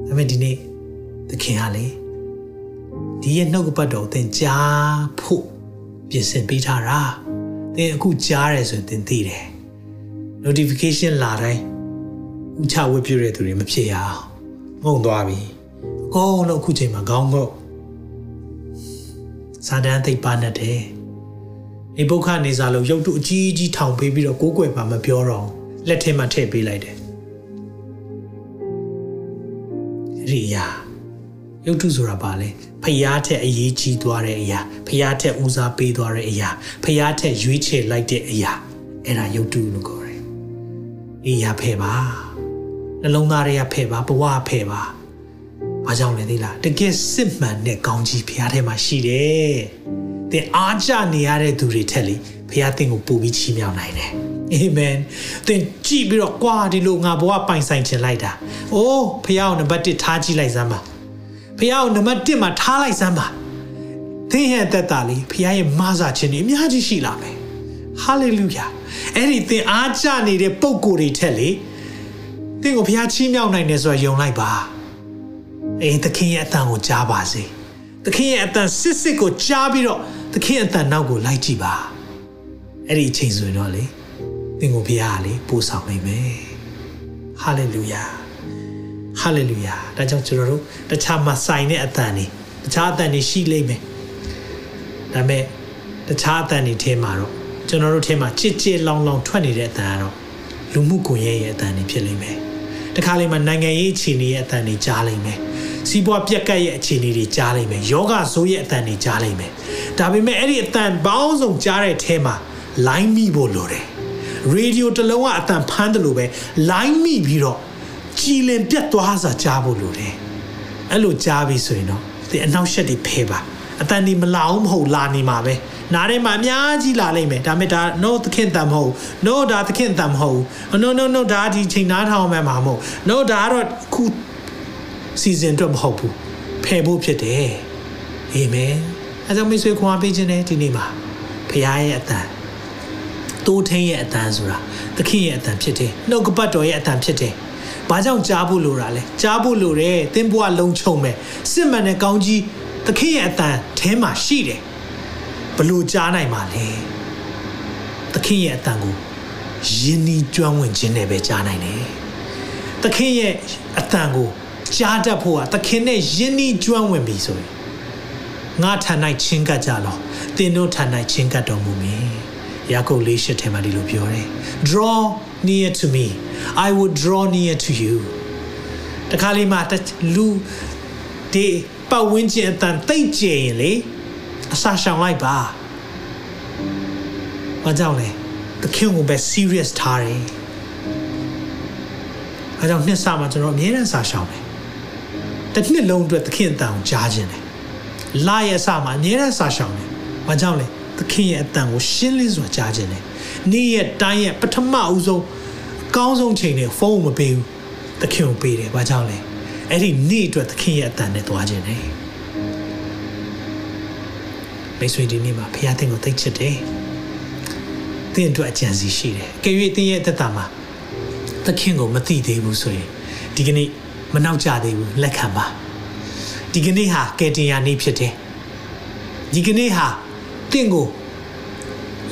ဒါပေမဲ့ဒီနေ့သခင်ကလေဒီရဲ့နှုတ်ကပတ်တော်သင်ကြားဖို့ပြင်ဆင်ပေးထားတာသင်အခုကြားရဲဆိုရင်သင်သိတယ် notification လာတိုင်းဥချဝတ်ပြတဲ့သူတွေမဖြစ်ရအောင်ငုံသွားပြီအကုန်လုံးအခုချိန်မှာခေါင်းငုတ်စာတန်းသိပ်ပါနဲ့တယ် နေပုခနေစာလို့ရုပ်တုအကြီးကြီးထောင်ပေးပြီးတော့ကိုးကွယ်ပါမပြောတော့လက်ထဲမှာထည့်ပေးလိုက်တယ်ရိယာရုပ်တုဆိုတာပါလေဖျားထက်အရေးကြီးသွားတဲ့အရာဖျားထက်ဦးစားပေးသွားတဲ့အရာဖျားထက်ရွေးချယ်လိုက်တဲ့အရာအဲ့ဒါရုပ်တုလို့ခေါ်တယ်။အေးရဖဲ့ပါနှလုံးသားတွေကဖဲ့ပါဘဝဖဲ့ပါဘာကြောင့်လဲသိလားတကယ်စစ်မှန်တဲ့ကောင်းကြီးဖျားထဲမှာရှိတယ်။ သင်အားကျနေရတဲ့သူတွေထက်လေဖျားသင်ကိုပို့ပြီးချီးမြှောက်နိုင်တယ်။အာမင်။သင်ကြည့်ပြီးတော့ကွာဒီလိုငါဘဝပိုင်ဆိုင်ခြင်းလိုက်တာ။အိုးဖျားကိုနံပါတ်1ထားကြည့်လိုက်စမ်းပါ။ဖះကိုနံပါတ်1မှာထားလိုက်စမ်းပါသင်ရဲ့အသက်တာလေးဖះရဲ့မဆာခြင်းတွေအများကြီးရှိလာမယ်ဟာလေလုယာအဲ့ဒီသင်အားကျနေတဲ့ပုံကိုယ်တွေထက်လေသင်ကိုဖះချီးမြှောက်နိုင်တယ်ဆိုတာယုံလိုက်ပါအေးသခင်ရဲ့အတန်ကိုကြားပါစေသခင်ရဲ့အတန်စစ်စစ်ကိုကြားပြီးတော့ သခင်အတန်နောက်ကိုလိုက်ကြည့်ပါအဲ့ဒီအချိန်ဆိုရင်တော့လေသင်ကိုဖះကလေပို့ဆောင်နိုင်မယ်ဟာလေလုယာဟာလေလုယာဒါကြောင့်ကျွန်တော်တို့တခြားမဆိုင်တဲ့အတန်တွေတခြားအတန်တွေရှိလိမ့်မယ်ဒါပေမဲ့တခြားအတန်တွေထဲမှာတော့ကျွန်တော်တို့ထဲမှာချစ်ချစ်လောင်လောင်ထွက်နေတဲ့အတန်ကတော့လူမှုကွန်ရက်ရဲ့အတန်တွေဖြစ်လိမ့်မယ်တခါလေမှနိုင်ငံရေးအခြေအနေရဲ့အတန်တွေကြားလိမ့်မယ် စီးပွားပြက်ကတ်ရဲ့အခြေအနေတွေကြားလိမ့်မယ်ယောဂဆိုးရဲ့အတန်တွေကြားလိမ့်မယ်ဒါပေမဲ့အဲ့ဒီအတန်ပေါင်းစုံကြားတဲ့အထဲမှာ line မိဖို့လိုတယ်ရေဒီယိုတစ်လုံးကအတန်ဖမ်းတယ်လို့ပဲ line မိပြီးတော့ကြည်လင်ပြတ်သွားစာကြားဖို့လိုတယ်အဲ့လိုကြားပြီဆိုရင်တော့ဒီအနောက်ရှက်တွေဖဲပါအတန်ဒီမလာအောင်မဟုတ်လာနေမှာပဲနားထဲမှာအများကြီးလာလိမ့်မယ်ဒါပေမဲ့ဒါ no သခင်တန်မဟုတ် no ဒါသခင်တန်မဟုတ် no no no ဒါဒီချိန်နားထောင်မှမှာမဟုတ် no ဒါကတော့ခု season တော့မဟုတ်ဘူးဖယ်ဖို့ဖြစ်တယ်အာမင်အဲကြောင့်မိတ်ဆွေခွန်အားပေးခြင်းနဲ့ဒီနေ့မှာဖခင်ရဲ့အတန်တိုးထင်းရဲ့အတန်ဆိုတာသခင်ရဲ့အတန်ဖြစ်တယ်နှုတ်ကပတ်တော်ရဲ့အတန်ဖြစ်တယ်ဘာကြောင့်ကြားဖို့လိုတာလဲကြားဖို့လိုတယ်သင်ဘဝလုံးချုံမဲ့စစ်မှန်တဲ့ကောင်းကြီးသခင်ရဲ့အတန်ထဲမှာရှိတယ်ဘလို့ကြားနိုင်မှာလဲသခင်ရဲ့အတန်ကိုယဉ်ဤကျွမ်းဝင်ခြင်းနဲ့ပဲကြားနိုင်တယ်သခင်ရဲ့အတန်ကို ကြားတတ်ဖို့ကသခင်နဲ့ယဉ်ဤကျွမ်းဝင်ပြီဆိုရင်ငါထန်၌ချင်းကပ်ကြလောသင်တို့ထန်၌ချင်းကပ်တော်မူမည်ယာကုပ်လေးရှစ်ထဲမှာဒီလိုပြောတယ် draw near to me I will draw near to you တခါလေးမှာလူဒီပတ်ဝန်းကျင်အတန်တိတ်ကျရင်လေအစာရှောင်လိုက်ပါဘာကြောင့်လဲသခင်ကိုပဲ serious ထားတယ်အဲကြောင့်နှစ်ဆမှာကျွန်တော်အမြဲတမ်းစာရှောင်တယ် တစ်နှစ်လုံးအတွက်သခင်အတန်ကိုကြားခြင်းတယ်လာရဲ့အစမှာအမြဲတမ်းစာရှောင်တယ်ဘာကြောင့်လဲသခင်ရဲ့အတန်ကိုရှင်းလင်းစွာကြားခြင်းတယ်နေ့ရက်တိုင်းရက်ပထမအဦးဆုံးအကောင်းဆုံးချိန်နဲ့ဖုန်းမပေးဘူးသခင်ကိုပေးတယ်ဘာကြောင့်လဲအဲ့ဒီနေ့အတွက်သခင်ရဲ့အတန်နဲ့သွားခြင်းတယ်မိတ်ဆွေဒီနေ့မှာဖခင်သင်ကိုသိချစ်တယ်သင်အတွက်အကြံစီရှိတယ်။ကြွေသင်ရဲ့သက်တာမှာသခင်ကိုမသိသေးဘူးဆိုရင်ဒီကနေ့ မနှောက်ကြသေးဘူးလက်ခံပါ။ဒီကနေ့ဟာကယ်တင်ရာနေ့ဖြစ်တယ်။ဒီကနေ့ဟာသင်ကို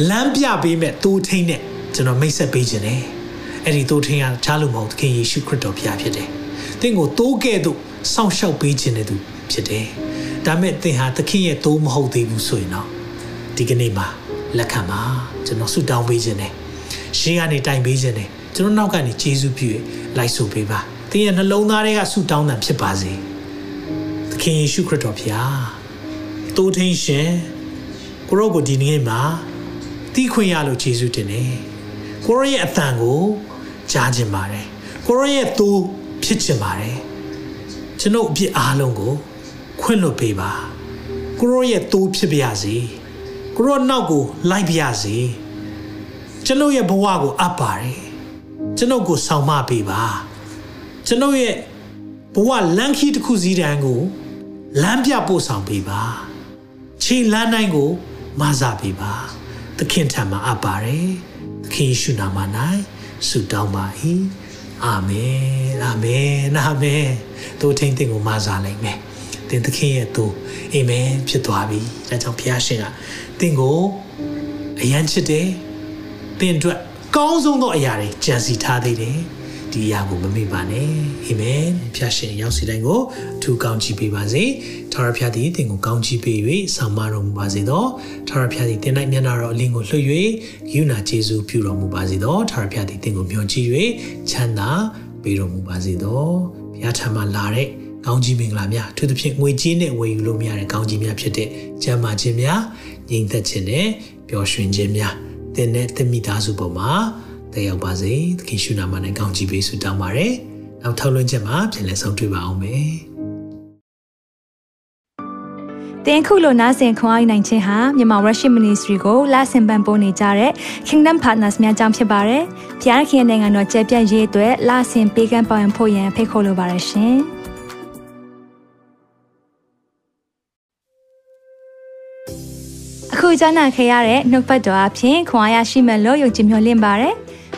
လမ်းပြပေးမဲ့တိုးထိန်နဲ့ကျွန်တော်မိတ်ဆက်ပေးခြင်းတယ်။အဲ့ဒီတိုးထိန်ကချားလို့မဟုတ်သခင်ယေရှုခရစ်တော်ဖျားဖြစ်တယ်။သင်ကိုတိုးကဲ့သို့စောင့်ရှောက်ပေးခြင်းတဲ့သူဖြစ်တယ်။ဒါမဲ့သင်ဟာသခင်ရဲ့တိုးမဟုတ်သေးဘူးဆိုရင်တော့ဒီကနေ့မှာလက်ခံပါကျွန်တော်ဆုတောင်းပေးခြင်းနဲ့ရှေးကနေတိုင်ပေးခြင်းနဲ့ကျွန်တော်နောက်ကနေယေရှုပြုလိုက်ဆိုပေးပါ သင်ရဲ့နှလုံးသားတွေကဆုတောင်းတာဖြစ်ပါစေသခင်ယေရှုခရစ်တော်ဖျားတိုးထင်းရှင်ကိုရောကိုဒီနေ့မှာတီးခွင့်ရလို့ယေရှုတင်တယ်ကိုရောရဲ့အတန်ကိုကြားခြင်းပါတယ်ကိုရောရဲ့သူဖြစ်ခြင်းပါတယ်ကျွန်ုပ်အပြစ်အားလုံးကို ခွင့်လွှတ်ပေးပါကိုရောရဲ့သူဖြစ်ပါရစေကိုရောနောက်ကိုလိုက်ပါရစေကျွန်ုပ်ရဲ့ဘဝကိုအပ်ပါတယ်ကျွန်ုပ်ကိုဆောင်မပေးပါ ကျွန်ုပ်ရဲ့ဘဝလမ်းခီးတစ်ခုစီးတန်းကိုလမ်းပြပို့ဆောင်ပေးပါခြေလမ်းတိုင်းကိုမဆာပေးပါသခင်ထံမှာအပ်ပါတယ်သခင်ယေရှုနာမ၌ဆုတောင်းပါ၏အာမင်အာမင်အာမင်တို့ထိန်တင်ကိုမဆာနိုင်မယ်သင်သခင်ရဲ့သူအာမင်ဖြစ်သွားပြီဒါကြောင့်ဘုရားရှင်ကသင်ကိုအယံချစ်တယ်သင်အတွက်ကောင်းဆုံးသောအရာတွေကြံစီထားသေးတယ် ဒီအရာကိုမမေ့ပါနဲ့အာမင်ဖျားရှင်ရောက်စီတိုင်းကိုအထူးကောင်းချီးပေးပါစေထာဝရဘုရားသည်သင်ကိုကောင်းချီးပေး၍ဆောင်မတော်မူပါစေသောထာဝရဘုရားသည်သင်၌မျက်နာတော်အလင်းကိုလွှတ်၍ယူနာကျေးဇူးပြုတော်မူပါစေသောထာဝရဘုရားသည်သင်ကိုမျှော်ကြည့်၍ချမ်းသာပေးတော်မူပါစေသောဘုရားထံမှလာတဲ့ကောင်းကြီးမင်္ဂလာများအထူးသဖြင့်ငွေကြေးနဲ့ဝယ်ယူလို့မရတဲ့ကောင်းကြီးများဖြစ်တဲ့ကျမ်းမာခြင်းများငြိမ်သက်ခြင်းနဲ့ပျော်ရွှင်ခြင်းများသင်နဲ့သင်မိသားစုပေါ်မှာ တက်ရောက်ပါစေသခင်ရှုနာမနဲ့ကောင်းကြီးပေးဆုတောင်းပါရယ်နောက်ထောက်လွှင့်ချက်မှာပြန်လည်ဆုံတွေ့ပါအောင်မယ်တင်ခုလိုနာဆင်ခွန်အားနိုင်ခြင်းဟာမြန်မာ Worship Ministry ကိုလာဆင်ပန်ပိုးနေကြတဲ့ Kingdom Partners များအကြောင်းဖြစ်ပါတယ်။ဘုရားခင်နိုင်ငံတော်ကျယ်ပြန့်ရေးအတွက်လာဆင်ပေးကမ်းပောင်းဖို့ရန်ဖိတ်ခေါ်လိုပါတယ်ရှင်။အခုကြားနာခဲ့ရတဲ့နှုတ်ပတ်တော်အဖြစ်ခွန်အားရရှိမဲ့လို့ယုံကြည်မျှော်လင့်ပါတယ်။